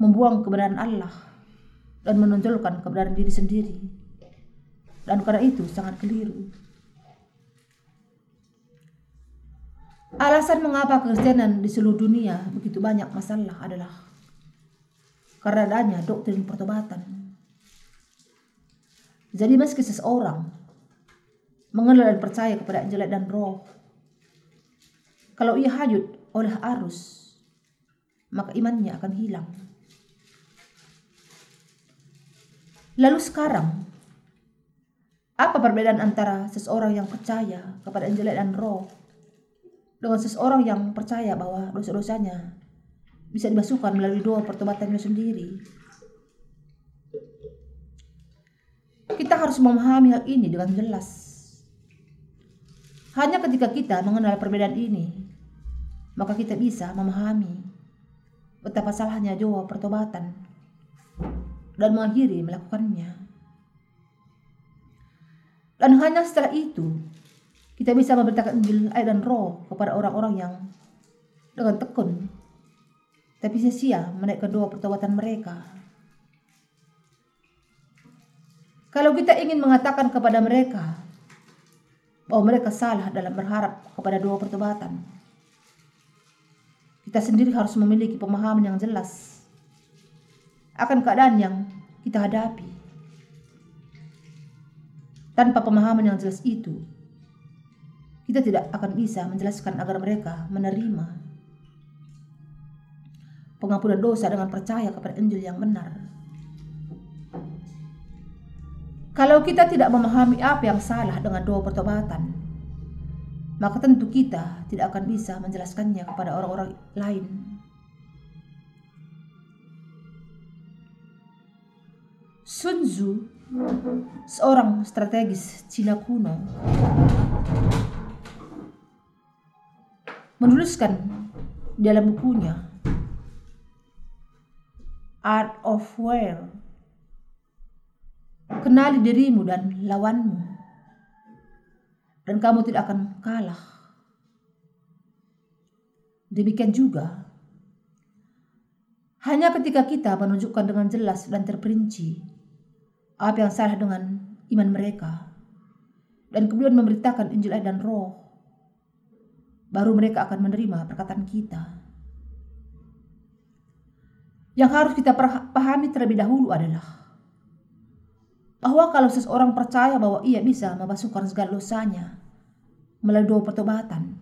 membuang kebenaran Allah dan menonjolkan kebenaran diri sendiri. Dan karena itu sangat keliru. Alasan mengapa Kristenan di seluruh dunia begitu banyak masalah adalah karena adanya doktrin pertobatan. Jadi meski seseorang mengenal dan percaya kepada Injil dan Roh, kalau ia hanyut oleh arus, maka imannya akan hilang. Lalu sekarang, apa perbedaan antara seseorang yang percaya kepada Injil dan Roh dengan seseorang yang percaya bahwa dosa-dosanya bisa dibasuhkan melalui doa pertobatannya sendiri. Kita harus memahami hal ini dengan jelas. Hanya ketika kita mengenal perbedaan ini, maka kita bisa memahami betapa salahnya doa pertobatan dan mengakhiri melakukannya. Dan hanya setelah itu, kita bisa memberitakan Injil air dan roh kepada orang-orang yang dengan tekun tapi sia-sia menaikkan doa pertobatan mereka. Kalau kita ingin mengatakan kepada mereka bahwa mereka salah dalam berharap kepada doa pertobatan, kita sendiri harus memiliki pemahaman yang jelas akan keadaan yang kita hadapi. Tanpa pemahaman yang jelas itu, kita tidak akan bisa menjelaskan agar mereka menerima pengampunan dosa dengan percaya kepada Injil yang benar. Kalau kita tidak memahami apa yang salah dengan doa pertobatan, maka tentu kita tidak akan bisa menjelaskannya kepada orang-orang lain. Sun Tzu, seorang strategis Cina kuno, menuliskan dalam bukunya Art of War kenali dirimu dan lawanmu dan kamu tidak akan kalah. Demikian juga hanya ketika kita menunjukkan dengan jelas dan terperinci apa yang salah dengan iman mereka dan kemudian memberitakan Injil dan Roh baru mereka akan menerima perkataan kita. Yang harus kita pahami terlebih dahulu adalah bahwa kalau seseorang percaya bahwa ia bisa membasuhkan segala dosanya melalui doa pertobatan,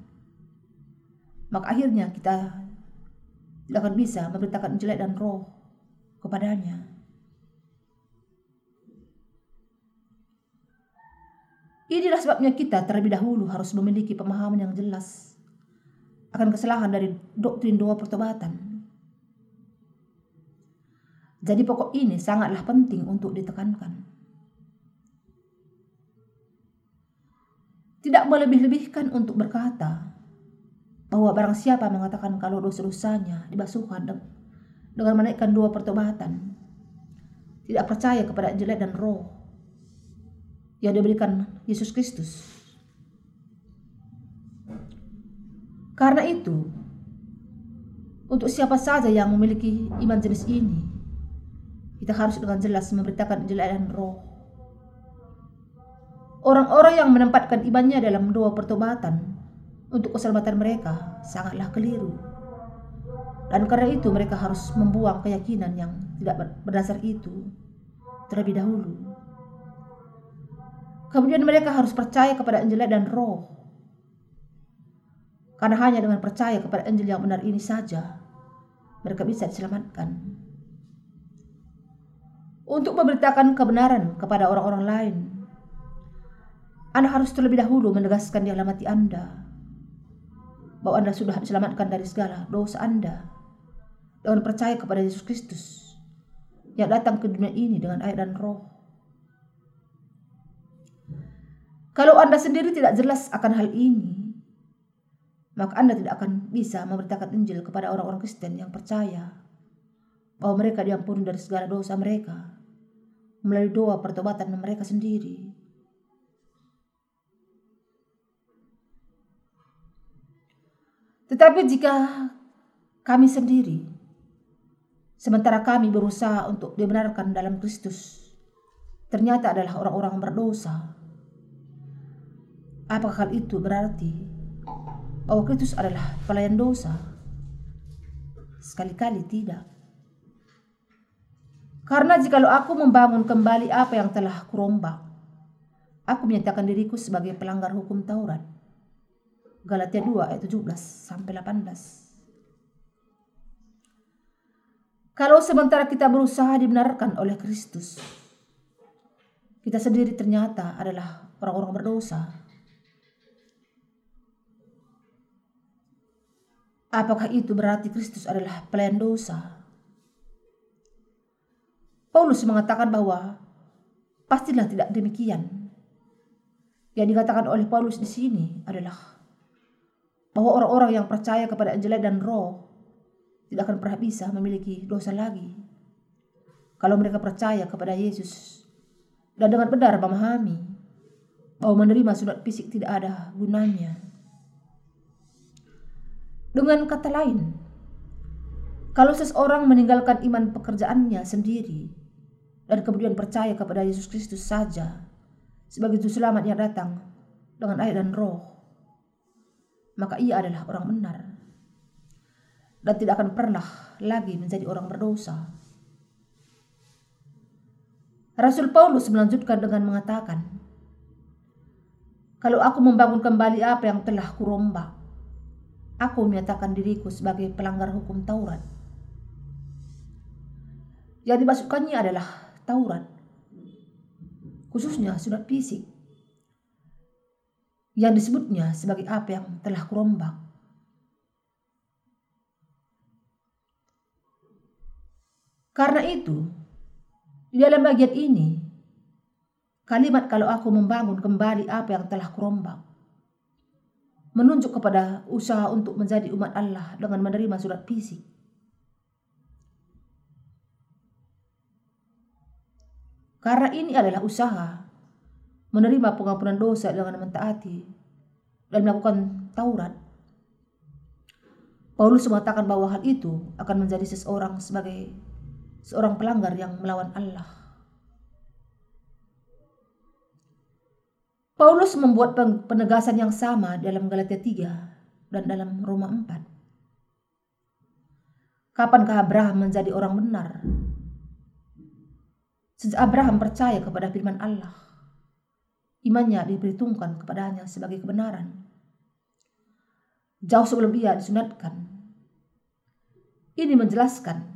maka akhirnya kita tidak akan bisa memberitakan jelek dan roh kepadanya. Inilah sebabnya kita terlebih dahulu harus memiliki pemahaman yang jelas akan kesalahan dari doktrin doa pertobatan. Jadi pokok ini sangatlah penting untuk ditekankan. Tidak melebih-lebihkan untuk berkata bahwa barang siapa mengatakan kalau dosa-dosanya dibasuhkan dengan menaikkan dua pertobatan, tidak percaya kepada jelek dan roh yang diberikan Yesus Kristus, Karena itu, untuk siapa saja yang memiliki iman jenis ini, kita harus dengan jelas memberitakan Injil dan Roh. Orang-orang yang menempatkan imannya dalam doa pertobatan untuk keselamatan mereka sangatlah keliru. Dan karena itu mereka harus membuang keyakinan yang tidak berdasar itu terlebih dahulu. Kemudian mereka harus percaya kepada Injil dan Roh karena hanya dengan percaya kepada Injil yang benar ini saja, mereka bisa diselamatkan. Untuk memberitakan kebenaran kepada orang-orang lain, Anda harus terlebih dahulu menegaskan di dalam hati Anda bahwa Anda sudah diselamatkan dari segala dosa Anda dengan percaya kepada Yesus Kristus yang datang ke dunia ini dengan air dan roh. Kalau Anda sendiri tidak jelas akan hal ini, maka Anda tidak akan bisa memberitakan Injil kepada orang-orang Kristen yang percaya bahwa mereka diampuni dari segala dosa mereka melalui doa pertobatan mereka sendiri. Tetapi jika kami sendiri, sementara kami berusaha untuk dibenarkan dalam Kristus, ternyata adalah orang-orang berdosa, apakah itu berarti bahwa Kristus adalah pelayan dosa. Sekali-kali tidak. Karena jikalau aku membangun kembali apa yang telah kurombak, aku menyatakan diriku sebagai pelanggar hukum Taurat. Galatia 2 ayat 17 sampai 18. Kalau sementara kita berusaha dibenarkan oleh Kristus, kita sendiri ternyata adalah orang-orang berdosa. Apakah itu berarti Kristus adalah pelayan dosa? Paulus mengatakan bahwa pastilah tidak demikian. Yang dikatakan oleh Paulus di sini adalah bahwa orang-orang yang percaya kepada Injil dan Roh tidak akan pernah bisa memiliki dosa lagi. Kalau mereka percaya kepada Yesus dan dengan benar memahami bahwa menerima sunat fisik tidak ada gunanya. Dengan kata lain, kalau seseorang meninggalkan iman pekerjaannya sendiri dan kemudian percaya kepada Yesus Kristus saja sebagai juru selamat yang datang dengan air dan roh, maka ia adalah orang benar dan tidak akan pernah lagi menjadi orang berdosa. Rasul Paulus melanjutkan dengan mengatakan, Kalau aku membangun kembali apa yang telah kurombak, aku menyatakan diriku sebagai pelanggar hukum Taurat. Yang dimasukkannya adalah Taurat, khususnya surat fisik, yang disebutnya sebagai apa yang telah kurombak. Karena itu, di dalam bagian ini, kalimat kalau aku membangun kembali apa yang telah kurombak, menunjuk kepada usaha untuk menjadi umat Allah dengan menerima surat fisik. Karena ini adalah usaha menerima pengampunan dosa dengan mentaati dan melakukan Taurat. Paulus mengatakan bahwa hal itu akan menjadi seseorang sebagai seorang pelanggar yang melawan Allah. Paulus membuat penegasan yang sama dalam Galatia 3 dan dalam Roma 4. Kapankah Abraham menjadi orang benar Sejak Abraham percaya kepada firman Allah, imannya diperhitungkan kepadanya sebagai kebenaran. Jauh sebelum ia disunatkan, ini menjelaskan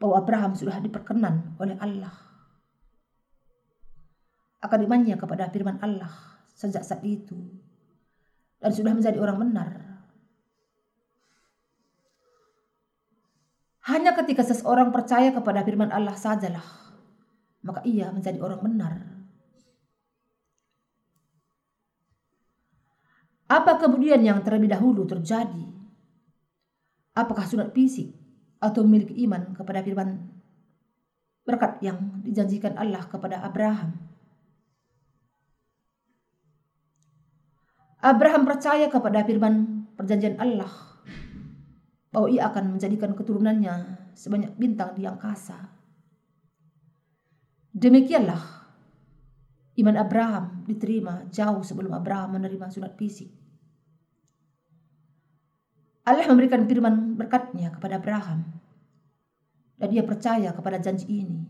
bahwa Abraham sudah diperkenan oleh Allah akan imannya kepada firman Allah sejak saat itu dan sudah menjadi orang benar. Hanya ketika seseorang percaya kepada firman Allah sajalah maka ia menjadi orang benar. Apa kemudian yang terlebih dahulu terjadi? Apakah sunat fisik atau memiliki iman kepada firman berkat yang dijanjikan Allah kepada Abraham? Abraham percaya kepada firman perjanjian Allah bahwa ia akan menjadikan keturunannya sebanyak bintang di angkasa. Demikianlah iman Abraham diterima jauh sebelum Abraham menerima sunat fisik. Allah memberikan firman berkatnya kepada Abraham dan dia percaya kepada janji ini.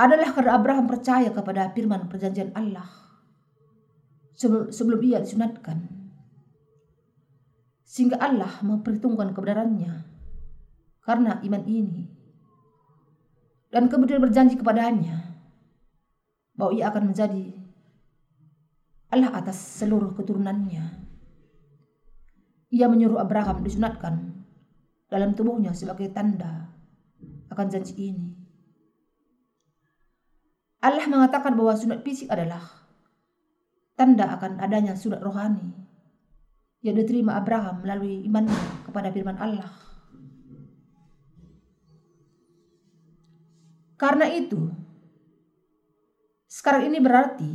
Adalah karena Abraham percaya kepada firman perjanjian Allah sebelum, ia disunatkan. Sehingga Allah memperhitungkan kebenarannya karena iman ini dan kemudian berjanji kepadanya bahwa ia akan menjadi Allah atas seluruh keturunannya. Ia menyuruh Abraham disunatkan dalam tubuhnya sebagai tanda akan janji ini. Allah mengatakan bahwa sunat fisik adalah tanda akan adanya sunat rohani yang diterima Abraham melalui imannya kepada firman Allah. Karena itu, sekarang ini berarti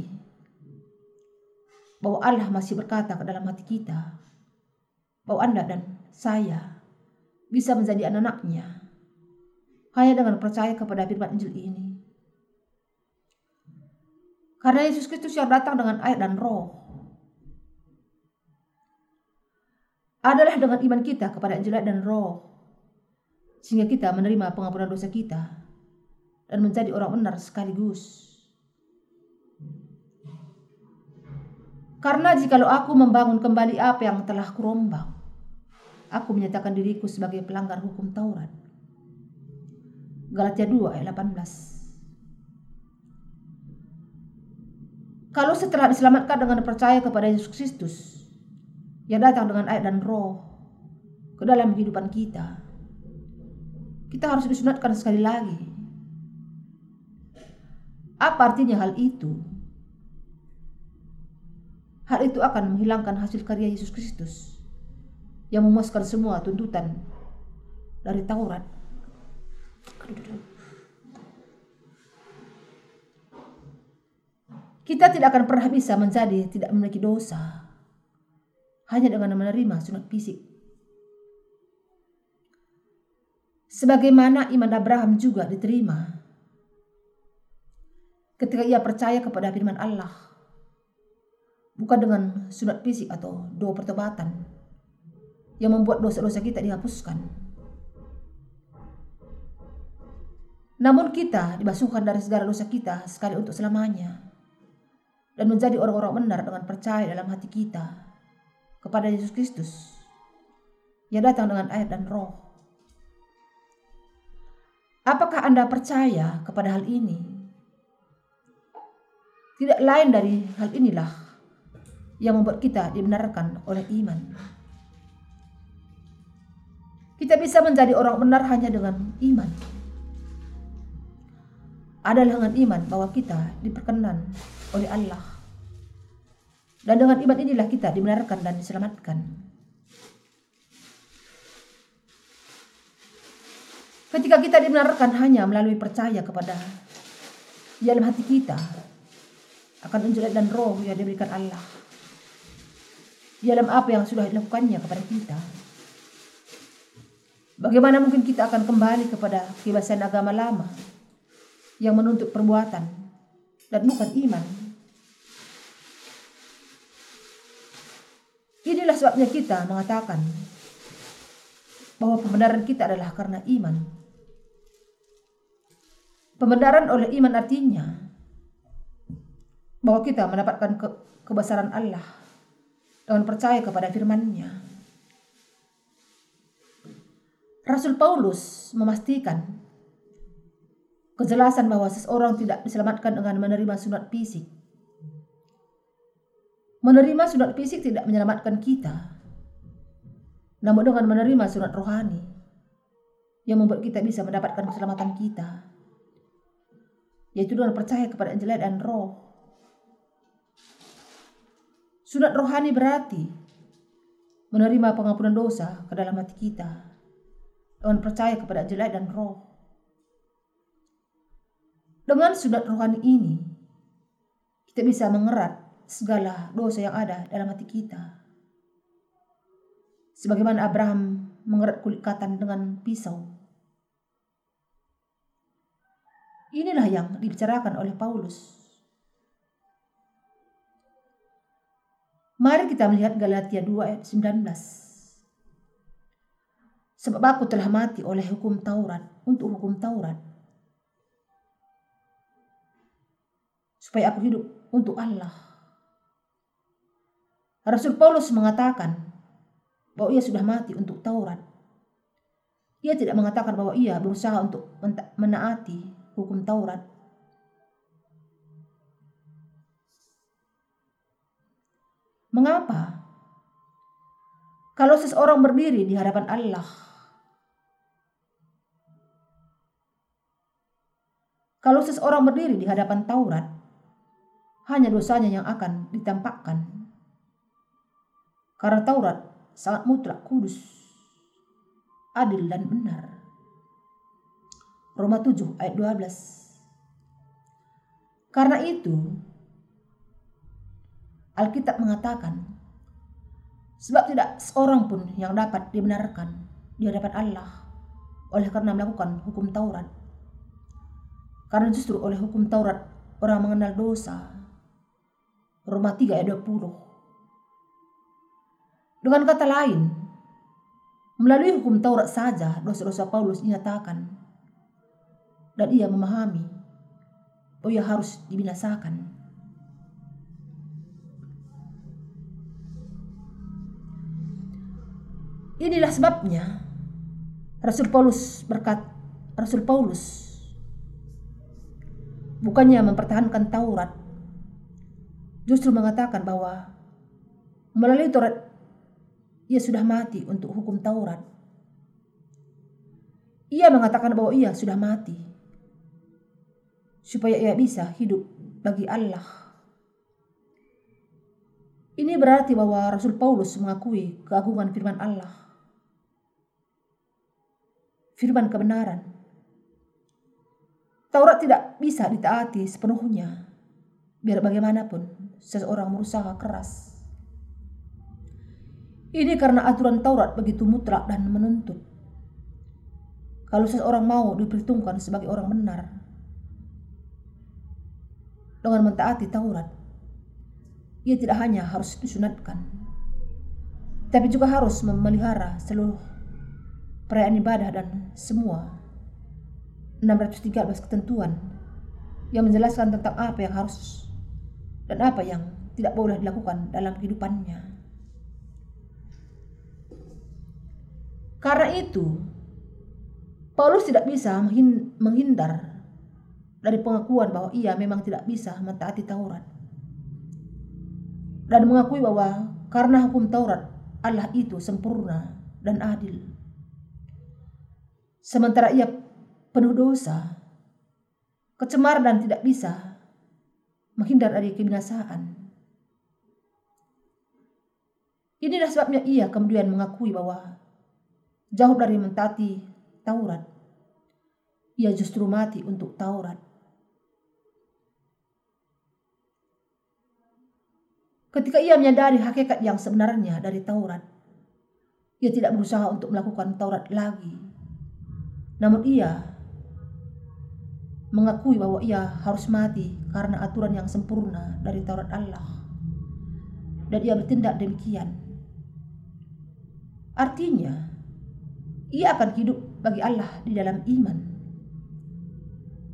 bahwa Allah masih berkata ke dalam hati kita bahwa Anda dan saya bisa menjadi anak-anaknya hanya dengan percaya kepada firman Injil ini. Karena Yesus Kristus yang datang dengan air dan roh adalah dengan iman kita kepada Injil dan Roh, sehingga kita menerima pengampunan dosa kita dan menjadi orang benar sekaligus. Karena jikalau aku membangun kembali apa yang telah kurombang, aku menyatakan diriku sebagai pelanggar hukum Taurat. Galatia 2 ayat 18. Kalau setelah diselamatkan dengan percaya kepada Yesus Kristus, yang datang dengan air dan roh ke dalam kehidupan kita, kita harus disunatkan sekali lagi. Apa artinya hal itu? Hal itu akan menghilangkan hasil karya Yesus Kristus yang memuaskan semua tuntutan dari Taurat. Kita tidak akan pernah bisa menjadi tidak memiliki dosa. Hanya dengan menerima sunat fisik. Sebagaimana iman Abraham juga diterima. Ketika ia percaya kepada firman Allah. Bukan dengan sunat fisik atau doa pertobatan. Yang membuat dosa-dosa kita dihapuskan. Namun kita dibasuhkan dari segala dosa kita sekali untuk selamanya dan menjadi orang-orang benar dengan percaya dalam hati kita kepada Yesus Kristus yang datang dengan air dan roh. Apakah Anda percaya kepada hal ini? Tidak lain dari hal inilah yang membuat kita dibenarkan oleh iman. Kita bisa menjadi orang benar hanya dengan iman. Adalah dengan iman bahwa kita diperkenan oleh Allah. Dan dengan iman inilah kita dibenarkan dan diselamatkan. Ketika kita dibenarkan hanya melalui percaya kepada dalam hati kita akan unjulat dan roh yang diberikan Allah di dalam apa yang sudah dilakukannya kepada kita. Bagaimana mungkin kita akan kembali kepada kebiasaan agama lama yang menuntut perbuatan dan bukan iman? Inilah sebabnya kita mengatakan bahwa pembenaran kita adalah karena iman. Pembenaran oleh iman artinya bahwa kita mendapatkan ke kebesaran Allah dengan percaya kepada firman-Nya. Rasul Paulus memastikan kejelasan bahwa seseorang tidak diselamatkan dengan menerima sunat fisik. Menerima sunat fisik tidak menyelamatkan kita, namun dengan menerima sunat rohani yang membuat kita bisa mendapatkan keselamatan kita, yaitu dengan percaya kepada Injil dan Roh Sunat rohani berarti menerima pengampunan dosa ke dalam hati kita dengan percaya kepada jelek dan roh. Dengan sunat rohani ini, kita bisa mengerat segala dosa yang ada dalam hati kita. Sebagaimana Abraham mengerat kulit katan dengan pisau. Inilah yang dibicarakan oleh Paulus Mari kita melihat Galatia 2 ayat 19. Sebab aku telah mati oleh hukum Taurat untuk hukum Taurat. Supaya aku hidup untuk Allah. Rasul Paulus mengatakan bahwa ia sudah mati untuk Taurat. Ia tidak mengatakan bahwa ia berusaha untuk menaati hukum Taurat Mengapa? Kalau seseorang berdiri di hadapan Allah, kalau seseorang berdiri di hadapan Taurat, hanya dosanya yang akan ditampakkan. Karena Taurat sangat mutlak kudus, adil dan benar. Roma 7 ayat 12. Karena itu, Alkitab mengatakan, sebab tidak seorang pun yang dapat dibenarkan di hadapan Allah oleh karena melakukan hukum Taurat. Karena justru oleh hukum Taurat orang mengenal dosa. Roma 3 ayat 20. Dengan kata lain, Melalui hukum Taurat saja dosa-dosa Paulus dinyatakan dan ia memahami bahwa ia harus dibinasakan. Inilah sebabnya Rasul Paulus berkat Rasul Paulus bukannya mempertahankan Taurat justru mengatakan bahwa melalui Taurat ia sudah mati untuk hukum Taurat. Ia mengatakan bahwa ia sudah mati supaya ia bisa hidup bagi Allah. Ini berarti bahwa Rasul Paulus mengakui keagungan firman Allah. Firman kebenaran. Taurat tidak bisa ditaati sepenuhnya. Biar bagaimanapun seseorang berusaha keras ini karena aturan Taurat begitu mutlak dan menuntut. Kalau seseorang mau diperhitungkan sebagai orang benar dengan mentaati Taurat, ia tidak hanya harus disunatkan, tapi juga harus memelihara seluruh perayaan ibadah dan semua 613 ketentuan yang menjelaskan tentang apa yang harus dan apa yang tidak boleh dilakukan dalam kehidupannya. Karena itu, Paulus tidak bisa menghindar dari pengakuan bahwa ia memang tidak bisa mentaati Taurat. Dan mengakui bahwa karena hukum Taurat, Allah itu sempurna dan adil. Sementara ia penuh dosa, kecemar dan tidak bisa menghindar dari kebinasaan. Inilah sebabnya ia kemudian mengakui bahwa jauh dari mentati Taurat. Ia justru mati untuk Taurat. Ketika ia menyadari hakikat yang sebenarnya dari Taurat, ia tidak berusaha untuk melakukan Taurat lagi. Namun ia mengakui bahwa ia harus mati karena aturan yang sempurna dari Taurat Allah. Dan ia bertindak demikian. Artinya, ia akan hidup bagi Allah di dalam iman.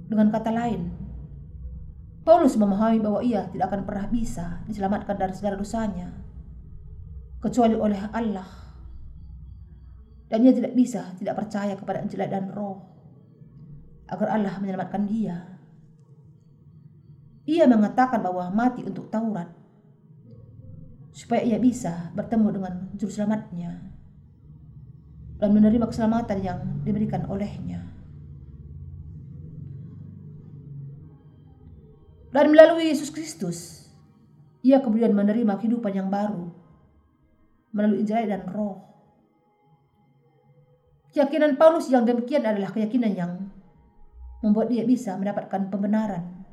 Dengan kata lain, Paulus memahami bahwa ia tidak akan pernah bisa diselamatkan dari segala dosanya kecuali oleh Allah. Dan ia tidak bisa tidak percaya kepada Injil dan Roh agar Allah menyelamatkan dia. Ia mengatakan bahwa mati untuk Taurat supaya ia bisa bertemu dengan juru selamatnya dan menerima keselamatan yang diberikan olehnya. Dan melalui Yesus Kristus, ia kemudian menerima kehidupan yang baru melalui Injil dan Roh. Keyakinan Paulus yang demikian adalah keyakinan yang membuat dia bisa mendapatkan pembenaran,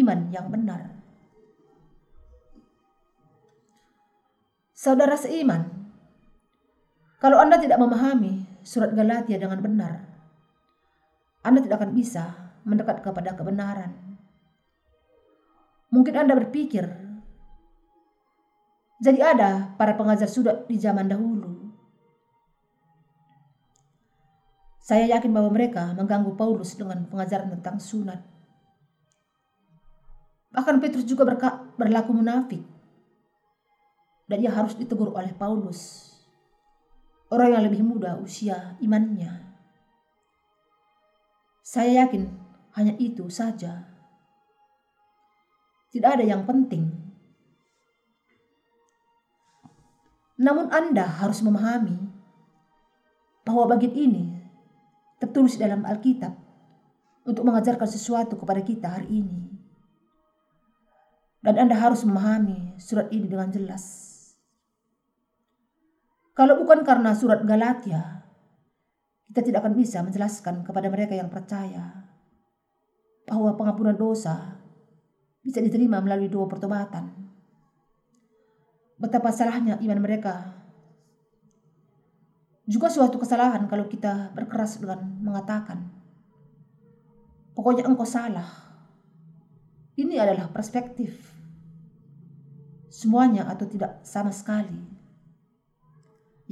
iman yang benar. Saudara seiman, kalau Anda tidak memahami surat Galatia dengan benar, Anda tidak akan bisa mendekat kepada kebenaran. Mungkin Anda berpikir, jadi ada para pengajar surat di zaman dahulu. Saya yakin bahwa mereka mengganggu Paulus dengan pengajaran tentang sunat. Bahkan Petrus juga berlaku munafik. Dan ia harus ditegur oleh Paulus orang yang lebih muda usia imannya. Saya yakin hanya itu saja. Tidak ada yang penting. Namun Anda harus memahami bahwa bagian ini tertulis dalam Alkitab untuk mengajarkan sesuatu kepada kita hari ini. Dan Anda harus memahami surat ini dengan jelas. Kalau bukan karena surat Galatia, kita tidak akan bisa menjelaskan kepada mereka yang percaya bahwa pengampunan dosa bisa diterima melalui dua pertobatan. Betapa salahnya iman mereka. Juga suatu kesalahan kalau kita berkeras dengan mengatakan, pokoknya engkau salah. Ini adalah perspektif. Semuanya atau tidak sama sekali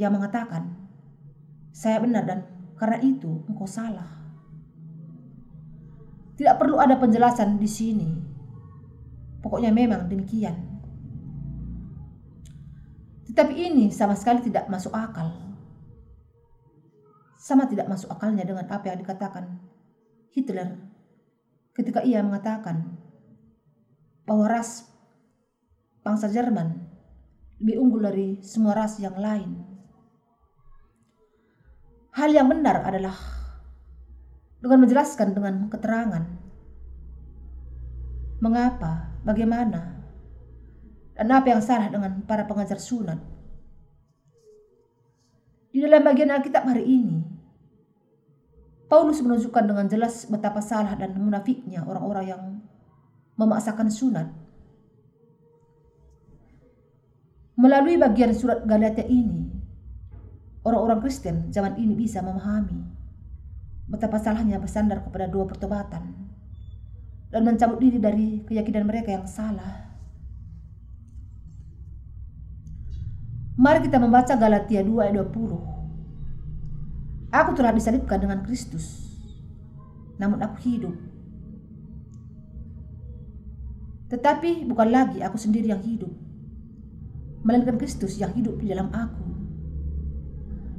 yang mengatakan saya benar dan karena itu engkau salah. Tidak perlu ada penjelasan di sini. Pokoknya memang demikian. Tetapi ini sama sekali tidak masuk akal. Sama tidak masuk akalnya dengan apa yang dikatakan Hitler ketika ia mengatakan bahwa ras bangsa Jerman lebih unggul dari semua ras yang lain. Hal yang benar adalah dengan menjelaskan dengan keterangan mengapa, bagaimana, dan apa yang salah dengan para pengajar sunat. Di dalam bagian Alkitab hari ini, Paulus menunjukkan dengan jelas betapa salah dan munafiknya orang-orang yang memaksakan sunat. Melalui bagian surat Galatia ini, orang-orang Kristen zaman ini bisa memahami betapa salahnya bersandar kepada dua pertobatan dan mencabut diri dari keyakinan mereka yang salah. Mari kita membaca Galatia 2 ayat 20. Aku telah disalibkan dengan Kristus, namun aku hidup. Tetapi bukan lagi aku sendiri yang hidup, melainkan Kristus yang hidup di dalam aku.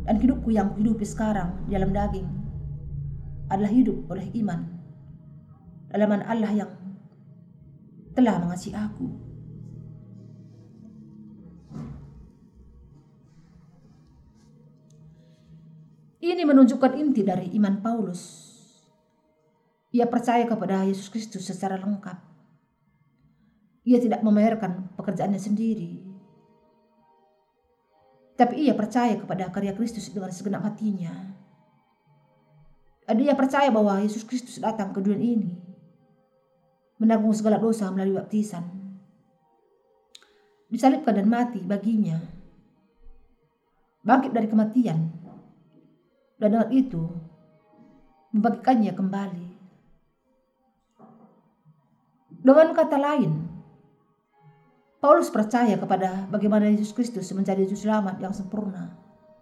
Dan hidupku yang kuhidupi sekarang dalam daging adalah hidup oleh iman dalam Allah yang telah mengasihi aku. Ini menunjukkan inti dari iman Paulus. Ia percaya kepada Yesus Kristus secara lengkap. Ia tidak membayarkan pekerjaannya sendiri. Tapi ia percaya kepada karya Kristus dengan segenap hatinya. Dan ia percaya bahwa Yesus Kristus datang ke dunia ini menanggung segala dosa melalui baptisan. Disalibkan dan mati baginya. Bangkit dari kematian dan dengan itu membagikannya kembali. Dengan kata lain, Paulus percaya kepada bagaimana Yesus Kristus menjadi juru selamat yang sempurna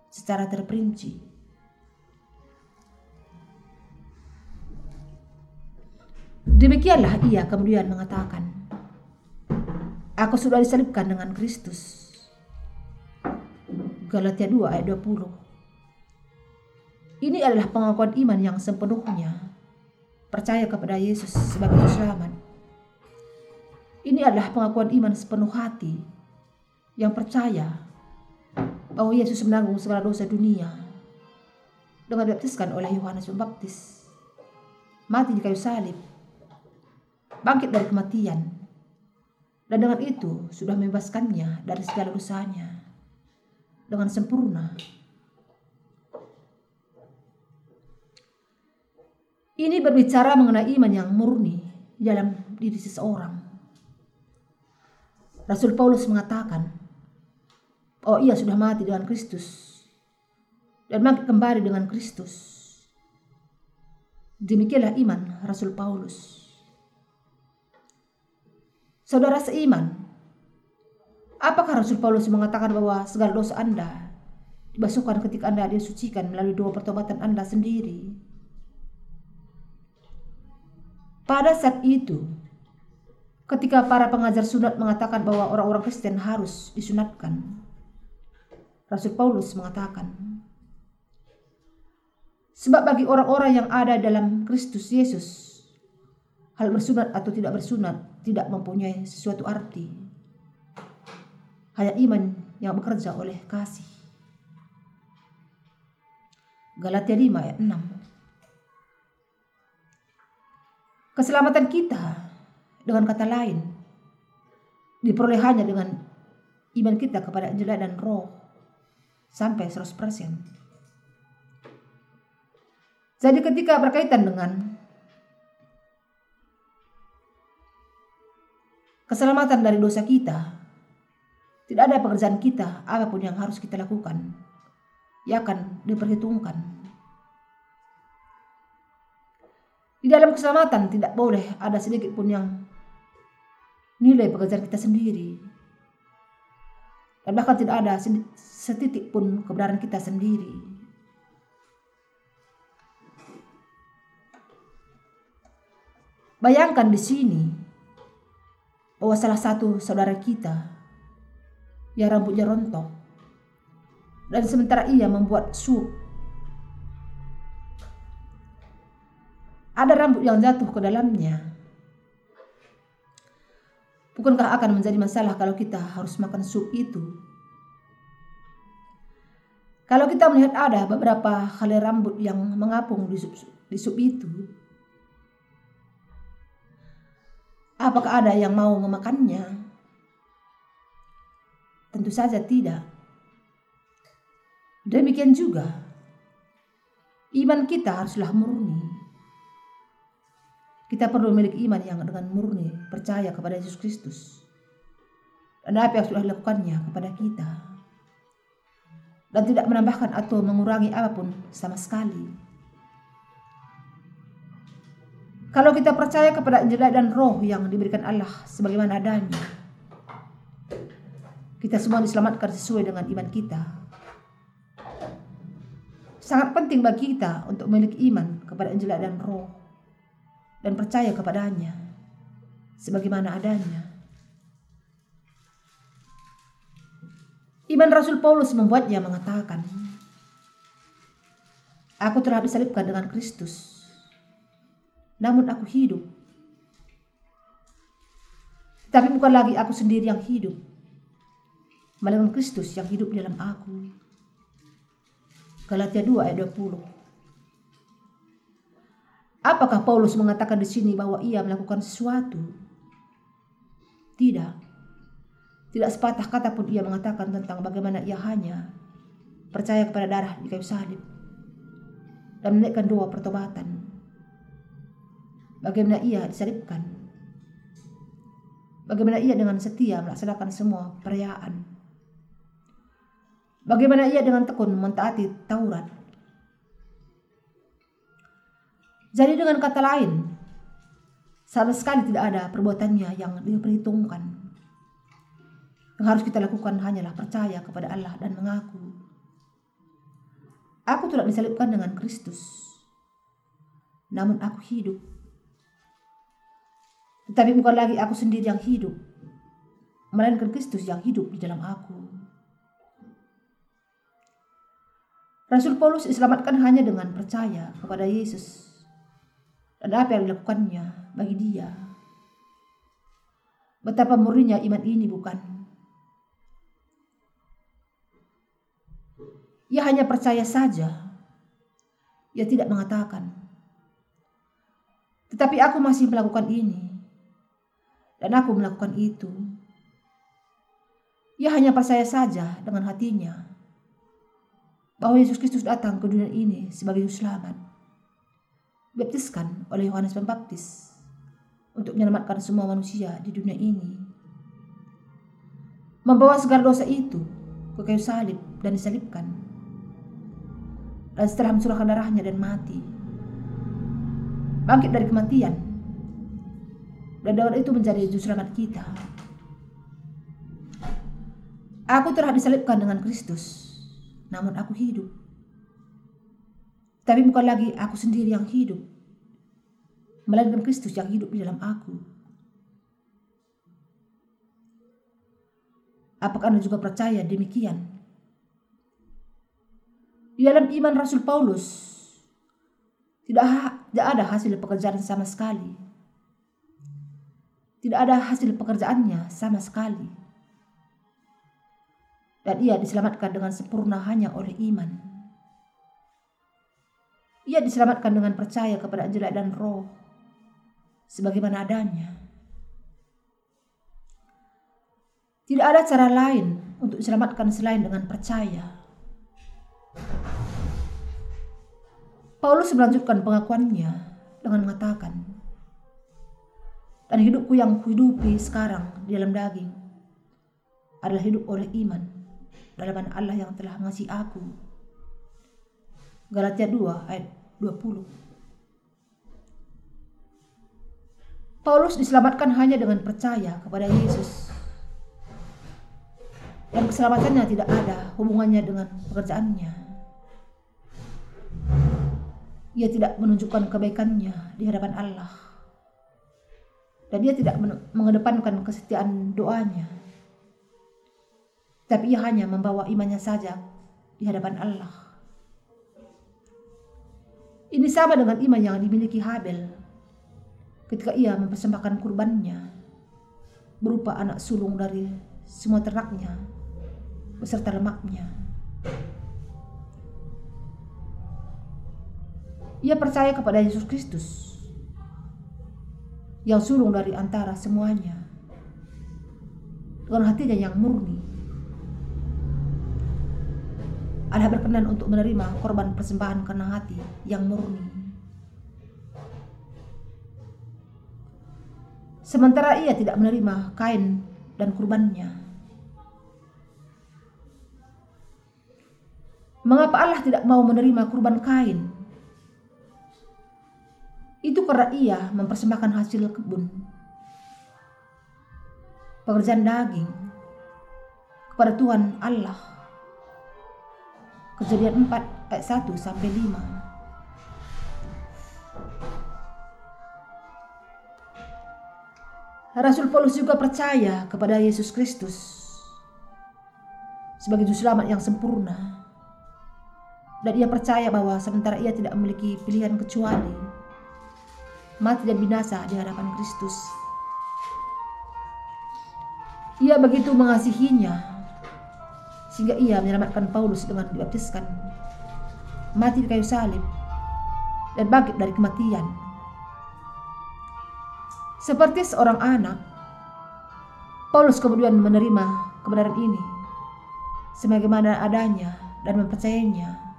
secara terperinci. Demikianlah ia kemudian mengatakan, Aku sudah disalibkan dengan Kristus. Galatia 2 ayat 20. Ini adalah pengakuan iman yang sepenuhnya percaya kepada Yesus sebagai selamat. Ini adalah pengakuan iman sepenuh hati yang percaya bahwa Yesus menanggung segala dosa dunia dengan dibaptiskan oleh Yohanes Pembaptis, mati di kayu salib, bangkit dari kematian, dan dengan itu sudah membebaskannya dari segala dosanya dengan sempurna Ini berbicara mengenai iman yang murni dalam diri seseorang. Rasul Paulus mengatakan, "Oh ia sudah mati dengan Kristus dan bangkit kembali dengan Kristus." Demikianlah iman Rasul Paulus. Saudara seiman, apakah Rasul Paulus mengatakan bahwa segala dosa Anda dibasuhkan ketika Anda disucikan melalui dua pertobatan Anda sendiri? Pada saat itu, ketika para pengajar sunat mengatakan bahwa orang-orang Kristen harus disunatkan, Rasul Paulus mengatakan, Sebab bagi orang-orang yang ada dalam Kristus Yesus, hal bersunat atau tidak bersunat tidak mempunyai sesuatu arti. Hanya iman yang bekerja oleh kasih. Galatia 5 ayat 6 Keselamatan kita, dengan kata lain, diperoleh hanya dengan iman kita kepada Injil dan Roh. Sampai 100%. Jadi ketika berkaitan dengan keselamatan dari dosa kita, tidak ada pekerjaan kita apa pun yang harus kita lakukan, ia akan diperhitungkan. Di dalam keselamatan tidak boleh ada sedikit pun yang nilai pekerjaan kita sendiri. Dan bahkan tidak ada setitik pun kebenaran kita sendiri. Bayangkan di sini bahwa salah satu saudara kita yang rambutnya rontok dan sementara ia membuat sup. Ada rambut yang jatuh ke dalamnya bukankah akan menjadi masalah kalau kita harus makan sup itu kalau kita melihat ada beberapa helai rambut yang mengapung di sup, di sup itu Apakah ada yang mau memakannya? Tentu saja tidak. Demikian juga, iman kita haruslah murni. Kita perlu memiliki iman yang dengan murni, percaya kepada Yesus Kristus. Dan apa yang sudah dilakukannya kepada kita. Dan tidak menambahkan atau mengurangi apa pun sama sekali. Kalau kita percaya kepada Injil dan Roh yang diberikan Allah sebagaimana adanya, kita semua diselamatkan sesuai dengan iman kita. Sangat penting bagi kita untuk memiliki iman kepada Injil dan Roh dan percaya kepadanya sebagaimana adanya. Iman Rasul Paulus membuatnya mengatakan, Aku telah disalibkan dengan Kristus namun aku hidup. Tapi bukan lagi aku sendiri yang hidup, melainkan Kristus yang hidup dalam aku. Galatia 2 ayat 20. Apakah Paulus mengatakan di sini bahwa ia melakukan sesuatu? Tidak. Tidak sepatah kata pun ia mengatakan tentang bagaimana ia hanya percaya kepada darah di kayu salib dan menaikkan doa pertobatan Bagaimana ia disalibkan? Bagaimana ia dengan setia melaksanakan semua perayaan? Bagaimana ia dengan tekun mentaati Taurat? Jadi dengan kata lain, sama sekali tidak ada perbuatannya yang diperhitungkan. Yang harus kita lakukan hanyalah percaya kepada Allah dan mengaku. Aku tidak disalibkan dengan Kristus, namun aku hidup tetapi bukan lagi aku sendiri yang hidup, melainkan Kristus yang hidup di dalam aku. Rasul Paulus diselamatkan hanya dengan percaya kepada Yesus dan apa yang dilakukannya bagi dia. Betapa murninya iman ini bukan? Ia hanya percaya saja. Ia tidak mengatakan. Tetapi aku masih melakukan ini dan aku melakukan itu. Ia hanya percaya saja dengan hatinya bahwa Yesus Kristus datang ke dunia ini sebagai selamat. Baptiskan oleh Yohanes Pembaptis untuk menyelamatkan semua manusia di dunia ini. Membawa segala dosa itu ke kayu salib dan disalibkan. Dan setelah mencurahkan darahnya dan mati, bangkit dari kematian dan dengan itu menjadi juru selamat kita. Aku telah disalibkan dengan Kristus, namun aku hidup. Tapi bukan lagi aku sendiri yang hidup, melainkan Kristus yang hidup di dalam aku. Apakah Anda juga percaya demikian? Di dalam iman Rasul Paulus, tidak, ada hasil pekerjaan sama sekali tidak ada hasil pekerjaannya sama sekali. Dan ia diselamatkan dengan sempurna hanya oleh iman. Ia diselamatkan dengan percaya kepada Injil dan Roh sebagaimana adanya. Tidak ada cara lain untuk diselamatkan selain dengan percaya. Paulus melanjutkan pengakuannya dengan mengatakan, dan hidupku yang kuhidupi sekarang di dalam daging adalah hidup oleh iman dalam Allah yang telah mengasihi aku. Galatia 2 ayat 20. Paulus diselamatkan hanya dengan percaya kepada Yesus. Dan keselamatannya tidak ada hubungannya dengan pekerjaannya. Ia tidak menunjukkan kebaikannya di hadapan Allah Dan dia tidak mengedepankan kesetiaan doanya. Tapi ia hanya membawa imannya saja di hadapan Allah. Ini sama dengan iman yang dimiliki Habel ketika ia mempersembahkan kurbannya berupa anak sulung dari semua ternaknya beserta lemaknya. Ia percaya kepada Yesus Kristus yang sulung dari antara semuanya dengan hatinya yang murni. Allah berkenan untuk menerima korban persembahan karena hati yang murni. Sementara ia tidak menerima kain dan kurbannya. Mengapa Allah tidak mau menerima kurban kain? Itu karena ia mempersembahkan hasil kebun. Pekerjaan daging kepada Tuhan Allah. Kejadian 4 ayat 1 sampai 5. Rasul Paulus juga percaya kepada Yesus Kristus sebagai juru selamat yang sempurna dan ia percaya bahwa sementara ia tidak memiliki pilihan kecuali mati dan binasa di hadapan Kristus. Ia begitu mengasihinya sehingga ia menyelamatkan Paulus dengan dibaptiskan, mati di kayu salib, dan bangkit dari kematian. Seperti seorang anak, Paulus kemudian menerima kebenaran ini sebagaimana adanya dan mempercayainya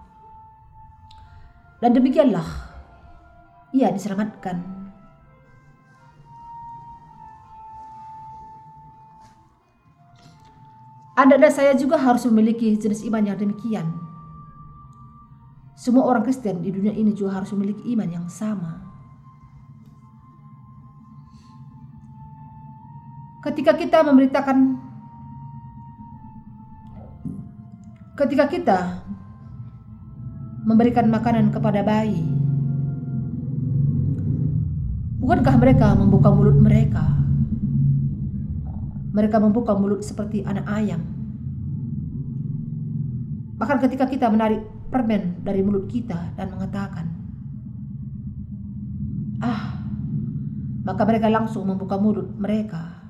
dan demikianlah ia diselamatkan. Anda dan saya juga harus memiliki jenis iman yang demikian. Semua orang Kristen di dunia ini juga harus memiliki iman yang sama. Ketika kita memberitakan ketika kita memberikan makanan kepada bayi. Bukankah mereka membuka mulut mereka? Mereka membuka mulut seperti anak ayam. Bahkan ketika kita menarik permen dari mulut kita dan mengatakan, "Ah," maka mereka langsung membuka mulut mereka.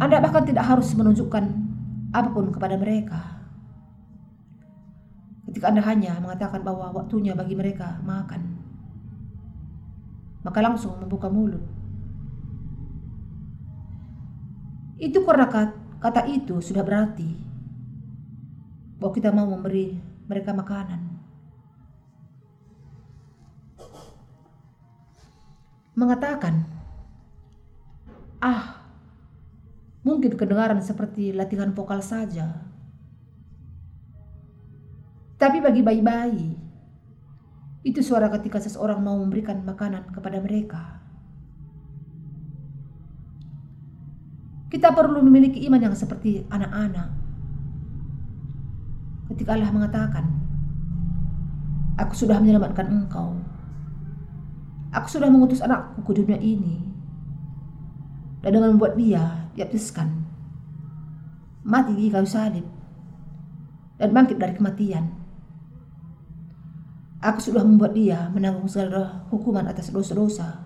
Anda bahkan tidak harus menunjukkan apa pun kepada mereka. Ketika Anda hanya mengatakan bahwa waktunya bagi mereka makan, maka langsung membuka mulut. Itu karena kata itu sudah berarti bahwa kita mau memberi mereka makanan. Mengatakan, ah, mungkin kedengaran seperti latihan vokal saja. Tapi bagi bayi-bayi, itu suara ketika seseorang mau memberikan makanan kepada mereka. Kita perlu memiliki iman yang seperti anak-anak. Ketika Allah mengatakan, Aku sudah menyelamatkan engkau. Aku sudah mengutus anakku ke dunia ini. Dan dengan membuat dia diabdiskan. Mati di kayu salib. Dan bangkit dari kematian Aku sudah membuat dia menanggung segala hukuman atas dosa-dosa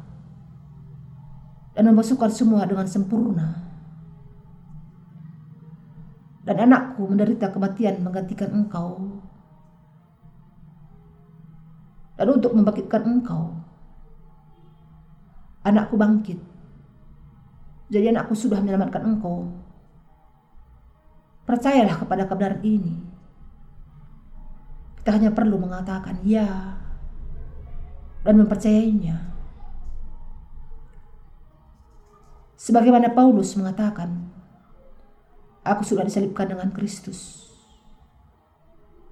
dan memasukkan semua dengan sempurna. Dan anakku menderita kematian menggantikan engkau. Dan untuk membangkitkan engkau, anakku bangkit. Jadi anakku sudah menyelamatkan engkau. Percayalah kepada kebenaran ini kita hanya perlu mengatakan ya dan mempercayainya. Sebagaimana Paulus mengatakan, aku sudah disalibkan dengan Kristus.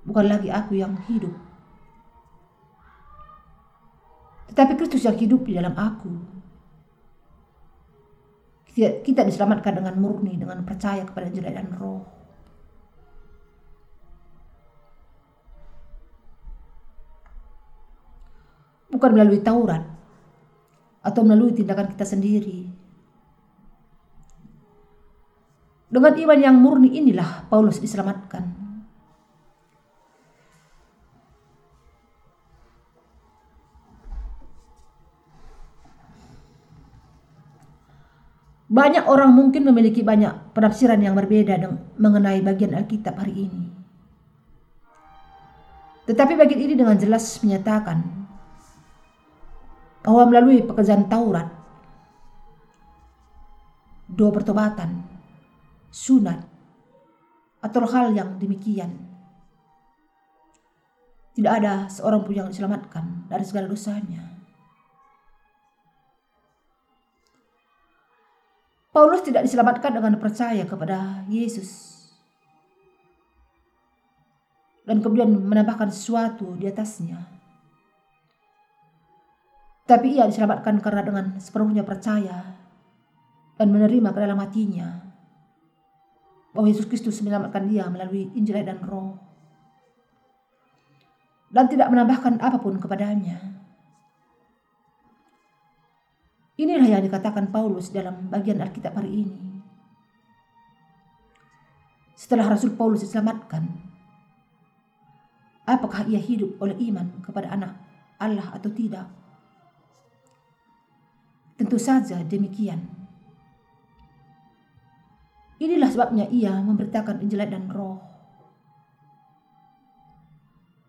Bukan lagi aku yang hidup. Tetapi Kristus yang hidup di dalam aku. Kita, diselamatkan dengan murni, dengan percaya kepada Injil dan roh. bukan melalui Taurat atau melalui tindakan kita sendiri. Dengan iman yang murni inilah Paulus diselamatkan. Banyak orang mungkin memiliki banyak penafsiran yang berbeda mengenai bagian Alkitab hari ini. Tetapi bagian ini dengan jelas menyatakan bahwa melalui pekerjaan Taurat, doa pertobatan, sunat, atau hal yang demikian, tidak ada seorang pun yang diselamatkan dari segala dosanya. Paulus tidak diselamatkan dengan percaya kepada Yesus. Dan kemudian menambahkan sesuatu di atasnya. Tapi ia diselamatkan karena dengan sepenuhnya percaya dan menerima ke dalam hatinya bahwa Yesus Kristus menyelamatkan dia melalui Injil dan Roh dan tidak menambahkan apa pun kepadanya. Inilah yang dikatakan Paulus dalam bagian Alkitab hari ini. Setelah Rasul Paulus diselamatkan, apakah ia hidup oleh iman kepada anak Allah atau tidak? Tentu saja demikian. Inilah sebabnya ia memberitakan Injil dan Roh.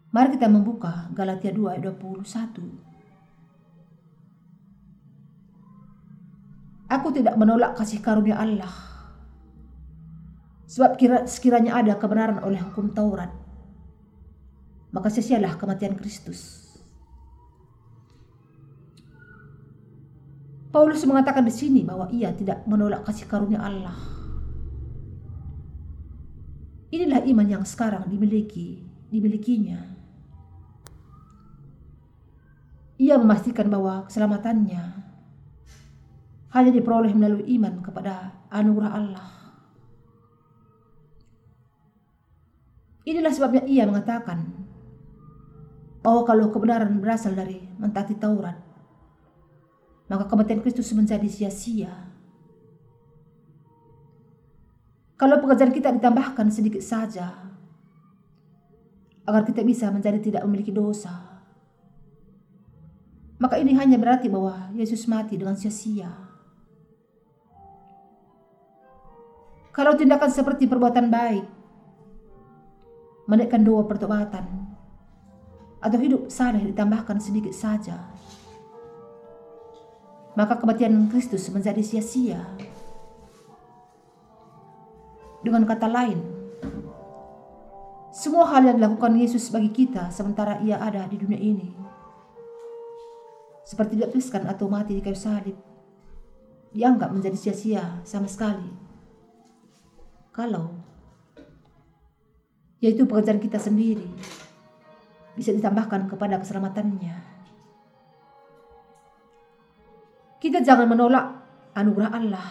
Mari kita membuka Galatia 2 ayat 21. Aku tidak menolak kasih karunia Allah. Sebab kira, sekiranya ada kebenaran oleh hukum Taurat, maka sia-sialah kematian Kristus. Paulus mengatakan di sini bahwa ia tidak menolak kasih karunia Allah. Inilah iman yang sekarang dimiliki, dimilikinya. Ia memastikan bahwa keselamatannya hanya diperoleh melalui iman kepada anugerah Allah. Inilah sebabnya ia mengatakan bahwa kalau kebenaran berasal dari mentaati Taurat, maka kematian Kristus menjadi sia-sia. Kalau pekerjaan kita ditambahkan sedikit saja, agar kita bisa menjadi tidak memiliki dosa, maka ini hanya berarti bahwa Yesus mati dengan sia-sia. Kalau tindakan seperti perbuatan baik, menaikkan doa pertobatan, atau hidup saleh ditambahkan sedikit saja, maka kematian Kristus menjadi sia-sia. Dengan kata lain, semua hal yang dilakukan Yesus bagi kita sementara ia ada di dunia ini, seperti dituliskan atau mati di kayu salib, dianggap menjadi sia-sia sama sekali kalau yaitu pekerjaan kita sendiri bisa ditambahkan kepada keselamatannya. Kita jangan menolak anugerah Allah.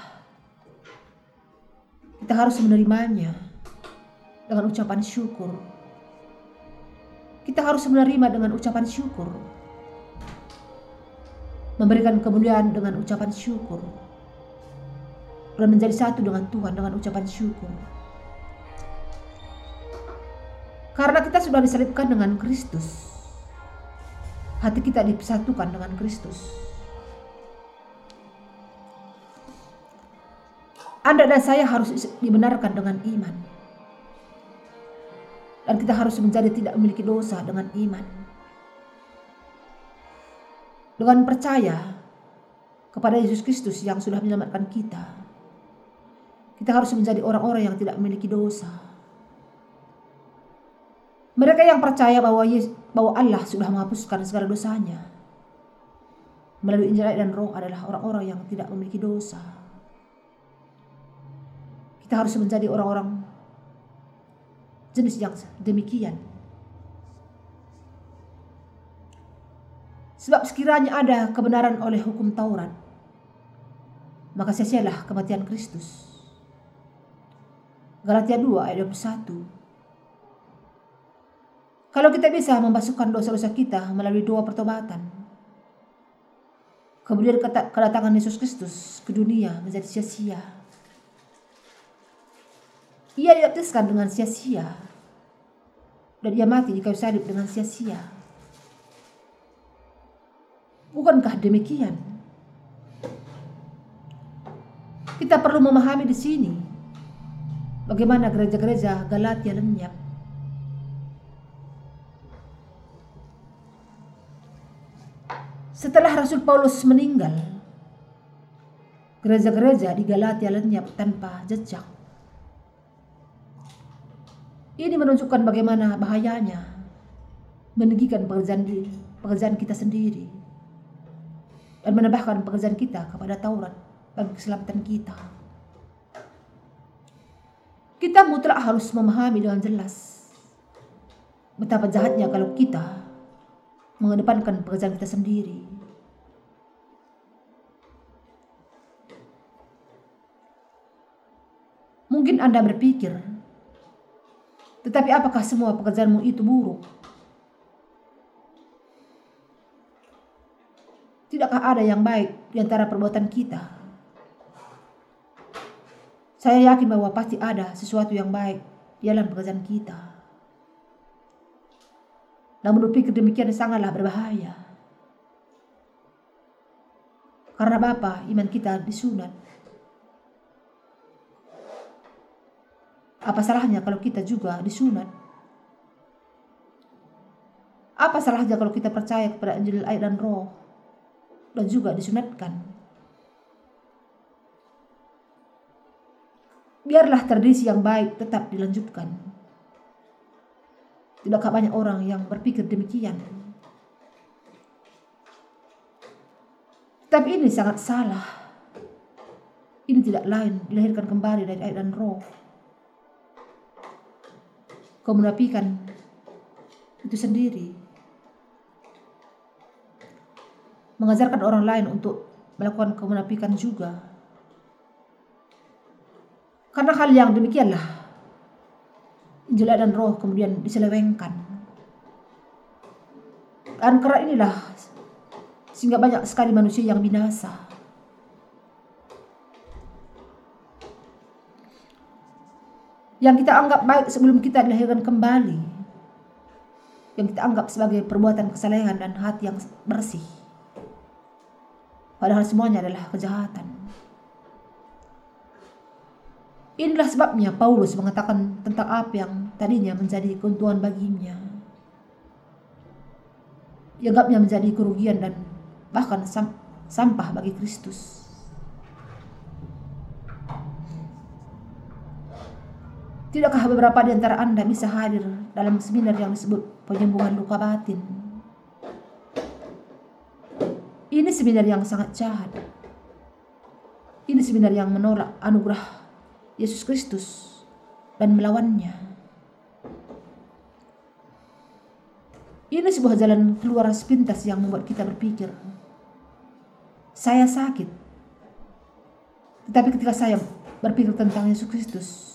Kita harus menerimanya dengan ucapan syukur. Kita harus menerima dengan ucapan syukur. Memberikan kemuliaan dengan ucapan syukur dan menjadi satu dengan Tuhan dengan ucapan syukur. Karena kita sudah diselipkan dengan Kristus. Hati kita disatukan dengan Kristus. Anda dan saya harus dibenarkan dengan iman. Dan kita harus menjadi tidak memiliki dosa dengan iman. Dengan percaya kepada Yesus Kristus yang sudah menyelamatkan kita kita harus menjadi orang-orang yang tidak memiliki dosa. Mereka yang percaya bahwa Yesus, bahwa Allah sudah menghapuskan segala dosanya melalui Injil dan Roh adalah orang-orang yang tidak memiliki dosa. Kita harus menjadi orang-orang jenis yang demikian. Sebab sekiranya ada kebenaran oleh hukum Taurat, maka sia-sialah kematian Kristus. Galatia 2 ayat 21. Kalau kita bisa membasuhkan dosa-dosa kita melalui doa pertobatan, Kemudian kedatangan Yesus Kristus ke dunia menjadi sia-sia. Ia dibaptiskan dengan sia-sia. Dan ia mati di kayu salib dengan sia-sia. Bukankah demikian? Kita perlu memahami di sini bagaimana gereja-gereja Galatia lenyap. Setelah Rasul Paulus meninggal, gereja-gereja di Galatia lenyap tanpa jejak. Ini menunjukkan bagaimana bahayanya meninggikan pekerjaan pekerjaan kita sendiri dan menambahkan pekerjaan kita kepada Taurat bagi keselamatan kita. Kita mutlak harus memahami dengan jelas betapa jahatnya kalau kita mengedepankan pekerjaan kita sendiri. Mungkin Anda berpikir, tetapi apakah semua pekerjaanmu itu buruk? Tidakkah ada yang baik di antara perbuatan kita? Saya yakin bahwa pasti ada sesuatu yang baik dalam pekerjaan kita. Namun berpikir demikian sangatlah berbahaya. Karena Bapa, iman kita disunat. Apa salahnya kalau kita juga disunat? Apa salahnya kalau kita percaya kepada Injil air dan roh dan juga disunatkan? biarlah tradisi yang baik tetap dilanjutkan. Tidakkah banyak orang yang berpikir demikian? Tapi ini sangat salah. Ini tidak lain dilahirkan kembali dari air dan roh. Kemunafikan itu sendiri. Mengajarkan orang lain untuk melakukan kemunafikan juga karena hal yang demikianlah Injil dan roh kemudian diselewengkan. Dan karena inilah sehingga banyak sekali manusia yang binasa. Yang kita anggap baik sebelum kita dilahirkan kembali. Yang kita anggap sebagai perbuatan kesalehan dan hati yang bersih. Padahal semuanya adalah kejahatan. Inilah sebabnya Paulus mengatakan tentang apa yang tadinya menjadi keuntungan baginya. Dianggapnya menjadi kerugian dan bahkan sam sampah bagi Kristus. Tidakkah beberapa di antara Anda bisa hadir dalam seminar yang disebut penyembuhan luka batin? Ini seminar yang sangat jahat. Ini seminar yang menolak anugerah Yesus Kristus dan melawannya. Ini sebuah jalan keluar sepintas yang membuat kita berpikir, saya sakit. Tetapi ketika saya berpikir tentang Yesus Kristus,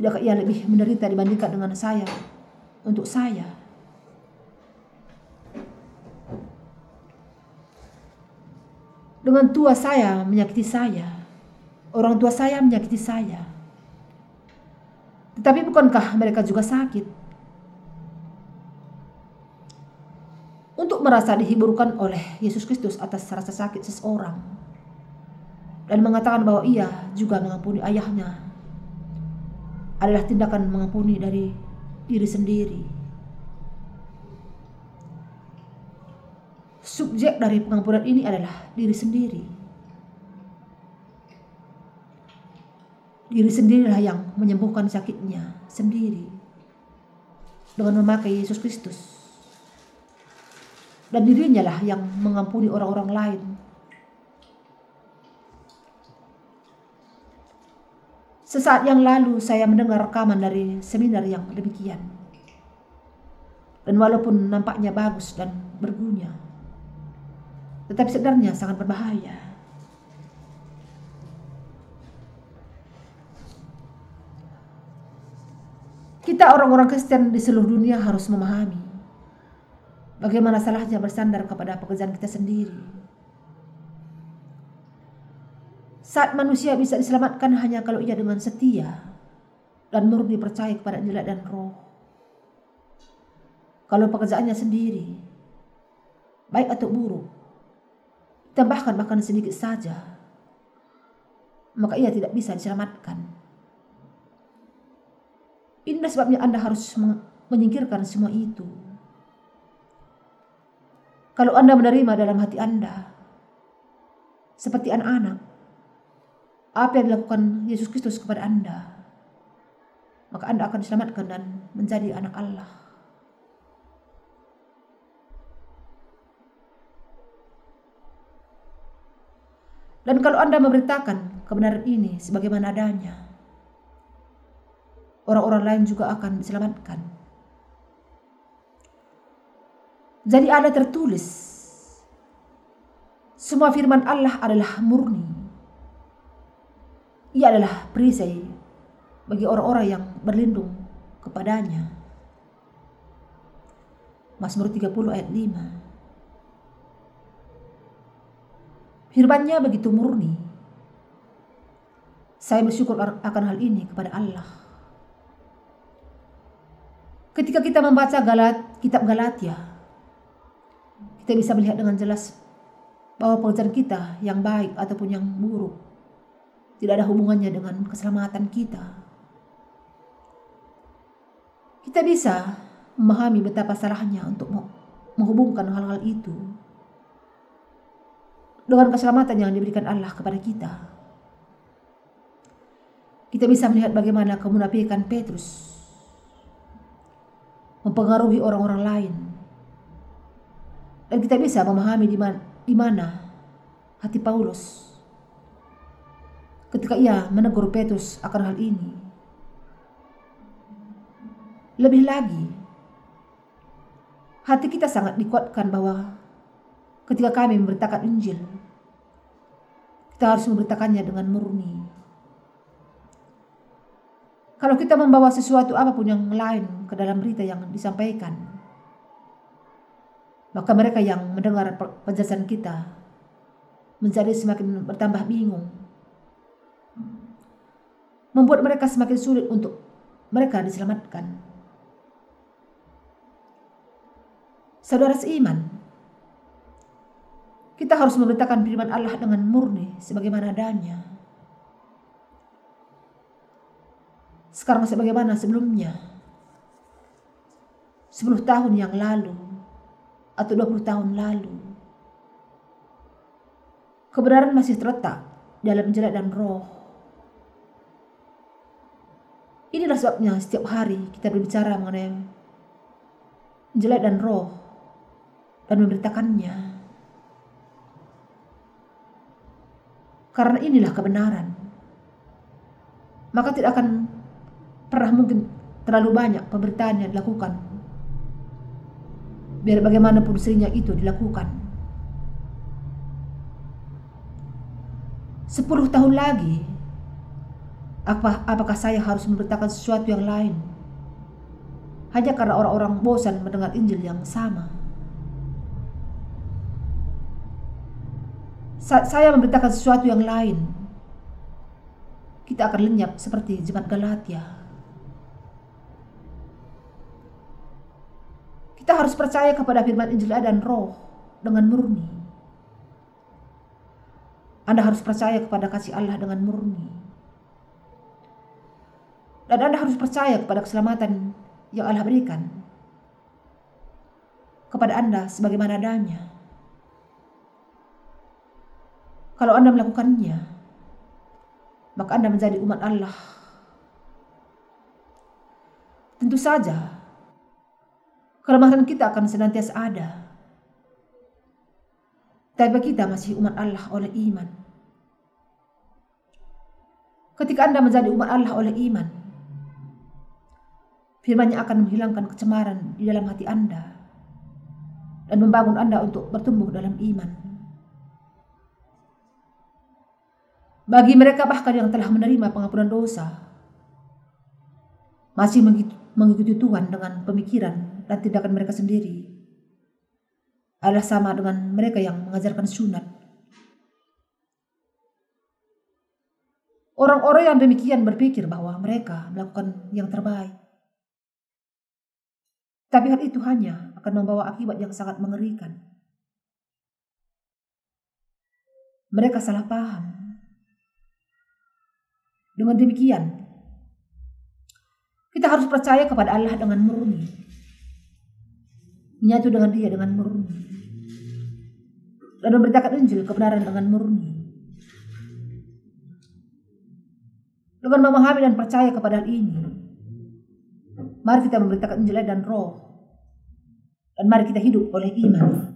tidakkah ia lebih menderita dibandingkan dengan saya untuk saya? Dengan tua saya menyakiti saya, Orang tua saya menyakiti saya. Tetapi bukankah mereka juga sakit? Untuk merasa dihiburkan oleh Yesus Kristus atas rasa sakit seseorang dan mengatakan bahwa ia juga mengampuni ayahnya adalah tindakan mengampuni dari diri sendiri. Subjek dari pengampunan ini adalah diri sendiri. Diri sendirilah yang menyembuhkan sakitnya sendiri dengan memakai Yesus Kristus. Dan dirinya lah yang mengampuni orang-orang lain. Sesaat yang lalu saya mendengar rekaman dari seminar yang demikian. Dan walaupun nampaknya bagus dan berguna, tetapi sebenarnya sangat berbahaya. Kita orang-orang Kristen di seluruh dunia harus memahami bagaimana salahnya bersandar kepada pekerjaan kita sendiri. Saat manusia bisa diselamatkan hanya kalau ia dengan setia dan murni percaya kepada Injil dan Roh. Kalau pekerjaannya sendiri, baik atau buruk, tambahkan makan sedikit saja, maka ia tidak bisa diselamatkan. Inilah sebabnya Anda harus menyingkirkan semua itu. Kalau Anda menerima dalam hati Anda, seperti anak-anak, apa yang dilakukan Yesus Kristus kepada Anda, maka Anda akan diselamatkan dan menjadi anak Allah. Dan kalau Anda memberitakan kebenaran ini sebagaimana adanya, orang-orang lain juga akan diselamatkan. Jadi ada tertulis, semua firman Allah adalah murni ia adalah perisai bagi orang-orang yang berlindung kepadanya. Mazmur 30 ayat 5. Firmannya begitu murni. Saya bersyukur akan hal ini kepada Allah. Ketika kita membaca Galat, kitab Galatia, kita bisa melihat dengan jelas bahwa pekerjaan kita yang baik ataupun yang buruk tidak ada hubungannya dengan keselamatan kita. Kita bisa memahami betapa salahnya untuk menghubungkan hal-hal itu dengan keselamatan yang diberikan Allah kepada kita. Kita bisa melihat bagaimana kemunafikan Petrus mempengaruhi orang-orang lain. Dan kita bisa memahami di mana hati Paulus ketika ia menegur Petrus akan hal ini. Lebih lagi, hati kita sangat dikuatkan bahwa ketika kami memberitakan Injil, kita harus memberitakannya dengan murni. Kalau kita membawa sesuatu apa pun yang lain ke dalam berita yang disampaikan, maka mereka yang mendengar penjelasan kita menjadi semakin bertambah bingung membuat mereka semakin sulit untuk mereka diselamatkan. Saudara seiman, kita harus memberitakan firman Allah dengan murni sebagaimana adanya. Sekarang sebagaimana sebelumnya. 10 tahun yang lalu atau 20 tahun lalu. Kebenaran masih terletak dalam jelek dan roh Inilah sebabnya setiap hari kita berbicara mengenai jelek dan roh dan memberitakannya. Karena inilah kebenaran. Maka tidak akan pernah mungkin terlalu banyak pemberitaan yang dilakukan. Biar bagaimanapun seringnya itu dilakukan. Sepuluh tahun lagi apa, apakah saya harus memberitakan sesuatu yang lain? Hanya karena orang-orang bosan mendengar Injil yang sama. Saat saya memberitakan sesuatu yang lain, kita akan lenyap seperti jemaat Galatia. Kita harus percaya kepada firman Injil dan roh dengan murni. Anda harus percaya kepada kasih Allah dengan murni. Dan Anda harus percaya kepada keselamatan yang Allah berikan kepada Anda sebagaimana adanya. Kalau Anda melakukannya, maka Anda menjadi umat Allah. Tentu saja, kelemahan kita akan senantiasa ada. Tapi kita masih umat Allah oleh iman. Ketika Anda menjadi umat Allah oleh iman, Firman-Nya akan menghilangkan kecemaran di dalam hati Anda dan membangun Anda untuk bertumbuh dalam iman. Bagi mereka bahkan yang telah menerima pengampunan dosa, masih mengikuti Tuhan dengan pemikiran dan tindakan mereka sendiri, adalah sama dengan mereka yang mengajarkan sunat. Orang-orang yang demikian berpikir bahwa mereka melakukan yang terbaik. Tapi hal itu hanya akan membawa akibat yang sangat mengerikan. Mereka salah paham. Dengan demikian, kita harus percaya kepada Allah dengan murni. Menyatu dengan dia dengan murni. Dan memberitakan Injil kebenaran dengan murni. Dengan memahami dan percaya kepada hal ini, mari kita memberitakan Injil dan roh. Dan mari kita hidup oleh iman.